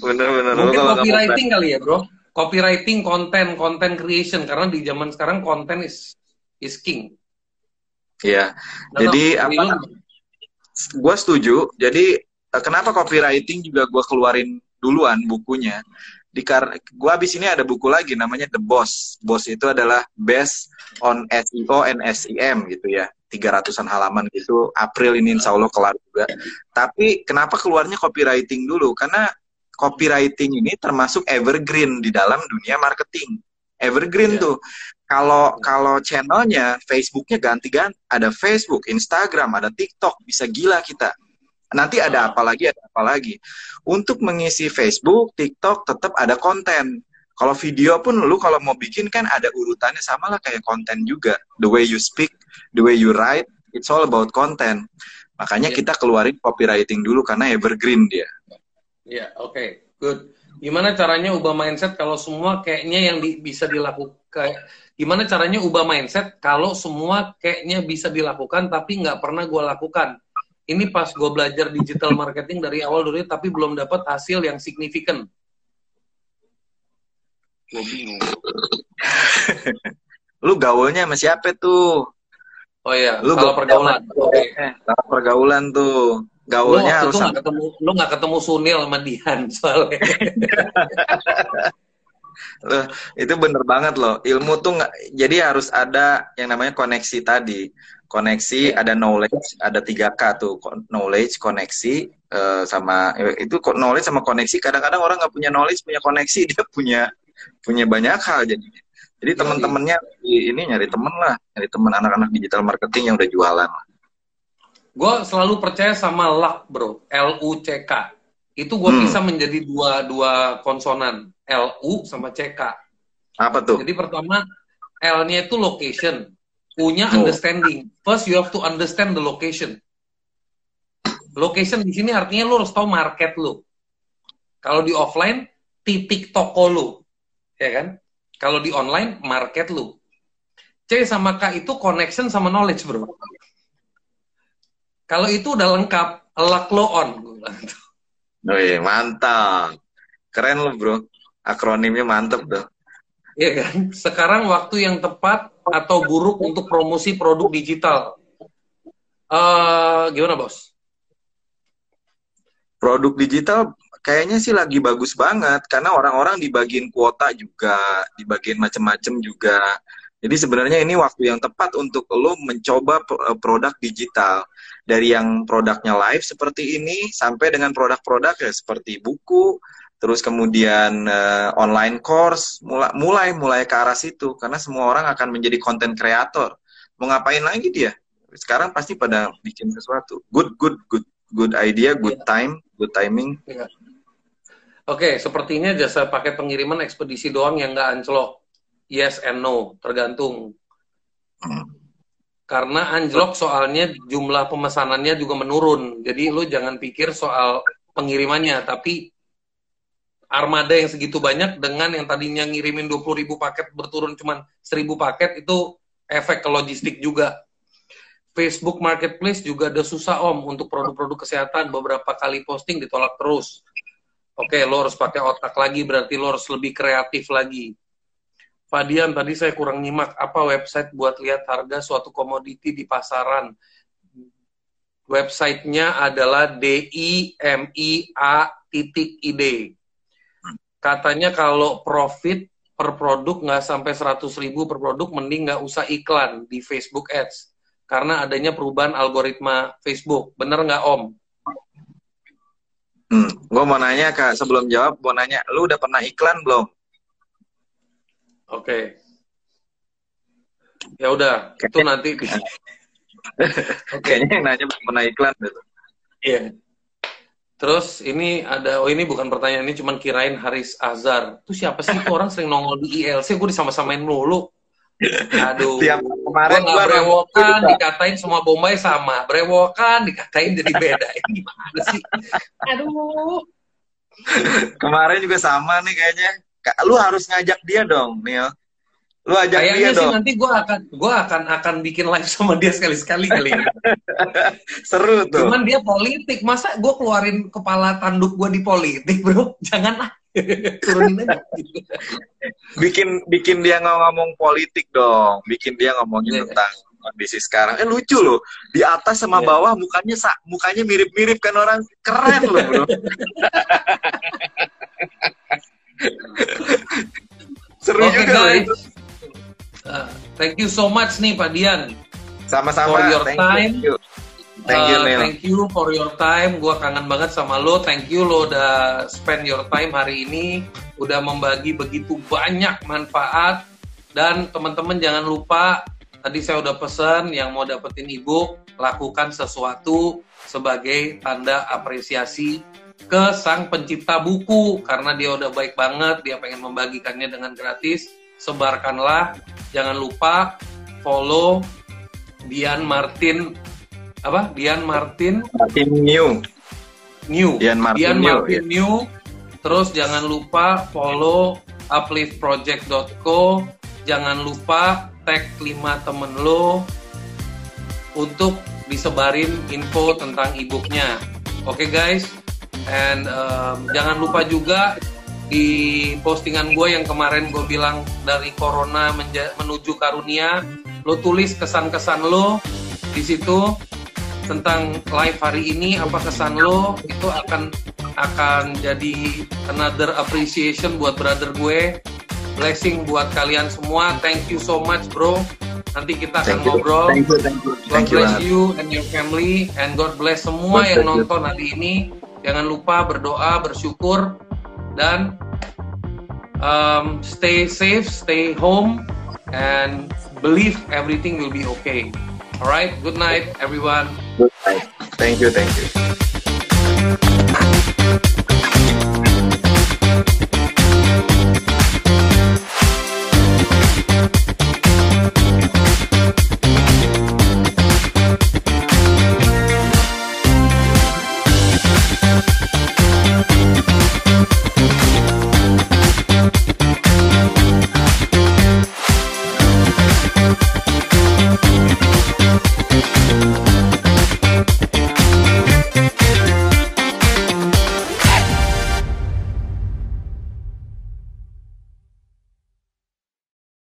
Benar. Mungkin copywriting kali ya, Bro copywriting konten content creation karena di zaman sekarang konten is is king Iya. jadi apa? Gue setuju. Jadi eh, kenapa copywriting juga gue keluarin duluan bukunya? Di kar gue abis ini ada buku lagi namanya The Boss. Boss itu adalah best on SEO and SEM gitu ya. 300-an halaman gitu. April ini insya Allah kelar juga. Tapi kenapa keluarnya copywriting dulu? Karena copywriting ini termasuk evergreen di dalam dunia marketing. Evergreen yeah. tuh. Kalau yeah. kalau channelnya Facebooknya ganti-ganti, ada Facebook, Instagram, ada TikTok, bisa gila kita. Nanti ada apa lagi, ada apa lagi. Untuk mengisi Facebook, TikTok tetap ada konten. Kalau video pun lu kalau mau bikin kan ada urutannya sama lah kayak konten juga. The way you speak, the way you write, it's all about content. Makanya yeah. kita keluarin copywriting dulu karena evergreen dia. Ya, oke, okay. good. Gimana caranya ubah mindset kalau semua kayaknya yang di, bisa dilakukan? Gimana caranya ubah mindset kalau semua kayaknya bisa dilakukan tapi nggak pernah gue lakukan? Ini pas gue belajar digital marketing dari awal dulu tapi belum dapat hasil yang signifikan. Gue bingung. Lu gaulnya sama siapa tuh? Oh iya, lu kalau pergaulan. Okay. Kalau pergaulan tuh gaulnya lu harus gak ketemu lu nggak ketemu Sunil sama Dian soalnya. Loh, itu bener banget loh. Ilmu tuh nggak jadi harus ada yang namanya koneksi tadi. Koneksi yeah. ada knowledge ada tiga k tuh. Knowledge koneksi uh, sama itu knowledge sama koneksi. Kadang-kadang orang nggak punya knowledge punya koneksi dia punya punya banyak hal jadi jadi teman-temannya ini nyari temen lah. Nyari teman anak-anak digital marketing yang udah jualan gue selalu percaya sama luck bro L U C K itu gue hmm. bisa menjadi dua dua konsonan LU sama CK. Apa tuh? Jadi pertama L-nya itu location, punya oh. understanding. First you have to understand the location. Location di sini artinya lo harus tahu market lo. Kalau di offline titik toko lo, ya kan? Kalau di online market lo. C sama K itu connection sama knowledge bro. Kalau itu udah lengkap, luck lo on. Oh iya, mantap. Keren lo bro. Akronimnya mantep tuh. Iya kan? Sekarang waktu yang tepat atau buruk untuk promosi produk digital. Uh, gimana bos? Produk digital kayaknya sih lagi bagus banget karena orang-orang dibagiin kuota juga, dibagiin macam-macam juga. Jadi sebenarnya ini waktu yang tepat untuk lo mencoba eh, produk digital dari yang produknya live seperti ini sampai dengan produk-produk ya seperti buku, terus kemudian uh, online course, mulai mulai mulai ke arah situ karena semua orang akan menjadi konten kreator. Mau ngapain lagi dia? Sekarang pasti pada bikin sesuatu. Good good good good idea, good iya. time, good timing. Ya. Oke, sepertinya jasa paket pengiriman ekspedisi doang yang nggak anjlok yes and no, tergantung. Karena anjlok soalnya jumlah pemesanannya juga menurun. Jadi lu jangan pikir soal pengirimannya, tapi armada yang segitu banyak dengan yang tadinya ngirimin 20 ribu paket berturun cuma 1000 paket itu efek ke logistik juga. Facebook Marketplace juga ada susah om untuk produk-produk kesehatan beberapa kali posting ditolak terus. Oke, lo harus pakai otak lagi berarti lo harus lebih kreatif lagi. Pak tadi saya kurang nyimak apa website buat lihat harga suatu komoditi di pasaran. Websitenya adalah DIMIA titik ID. Katanya kalau profit per produk nggak sampai 100 ribu per produk, mending nggak usah iklan di Facebook Ads. Karena adanya perubahan algoritma Facebook. Bener nggak Om? Hmm, gue mau nanya kak, sebelum jawab, mau nanya, lu udah pernah iklan belum? Oke. Okay. Ya udah, itu nanti. Oke. Kayaknya yang nanya pernah iklan gitu. Iya. Terus ini ada, oh ini bukan pertanyaan ini, cuman kirain Haris Azhar. Itu siapa sih itu orang sering nongol di ILC? Gue disama-samain mulu. Aduh. Tiap kemarin gue brewokan, dikatain semua Bombay sama. Brewokan, dikatain jadi beda. Ini gimana sih? Aduh. Kemarin juga sama nih kayaknya lu harus ngajak dia dong, Neil. Lu ajak Kayaknya dia sih dong. nanti gue akan gua akan akan bikin live sama dia sekali-sekali kali ini. Seru tuh. Cuman dia politik, masa gue keluarin kepala tanduk gue di politik, bro? Jangan lah. Turunin aja. bikin bikin dia ngomong politik dong, bikin dia ngomongin yeah. tentang kondisi sekarang. Eh lucu loh, di atas sama yeah. bawah mukanya mukanya mirip-mirip kan orang keren loh bro. Seru okay, juga guys. Uh, thank you so much nih Pak Dian. Sama-sama. For your thank time. You. Thank you, uh, Thank you for your time. Gua kangen banget sama lo. Thank you lo udah spend your time hari ini. Udah membagi begitu banyak manfaat. Dan teman-teman jangan lupa, tadi saya udah pesan yang mau dapetin ibu, lakukan sesuatu sebagai tanda apresiasi ke sang pencipta buku karena dia udah baik banget, dia pengen membagikannya dengan gratis. Sebarkanlah, jangan lupa follow Dian Martin apa? Dian Martin Martin New. New. Dian Martin, Dian New, Martin ya. New. Terus jangan lupa follow upliftproject.co. Jangan lupa tag 5 temen lo untuk disebarin info tentang e-booknya. Oke okay, guys, And um, jangan lupa juga di postingan gue yang kemarin gue bilang dari corona menuju karunia, lo tulis kesan-kesan lo di situ tentang live hari ini apa kesan lo itu akan akan jadi another appreciation buat brother gue. Blessing buat kalian semua. Thank you so much bro. Nanti kita akan thank ngobrol. Thank you, thank you. God bless you, you and your family and God bless semua God yang nonton hari ini Jangan lupa berdoa, bersyukur, dan um, stay safe, stay home, and believe everything will be okay. Alright, good night, everyone. Good night. Thank you, thank you.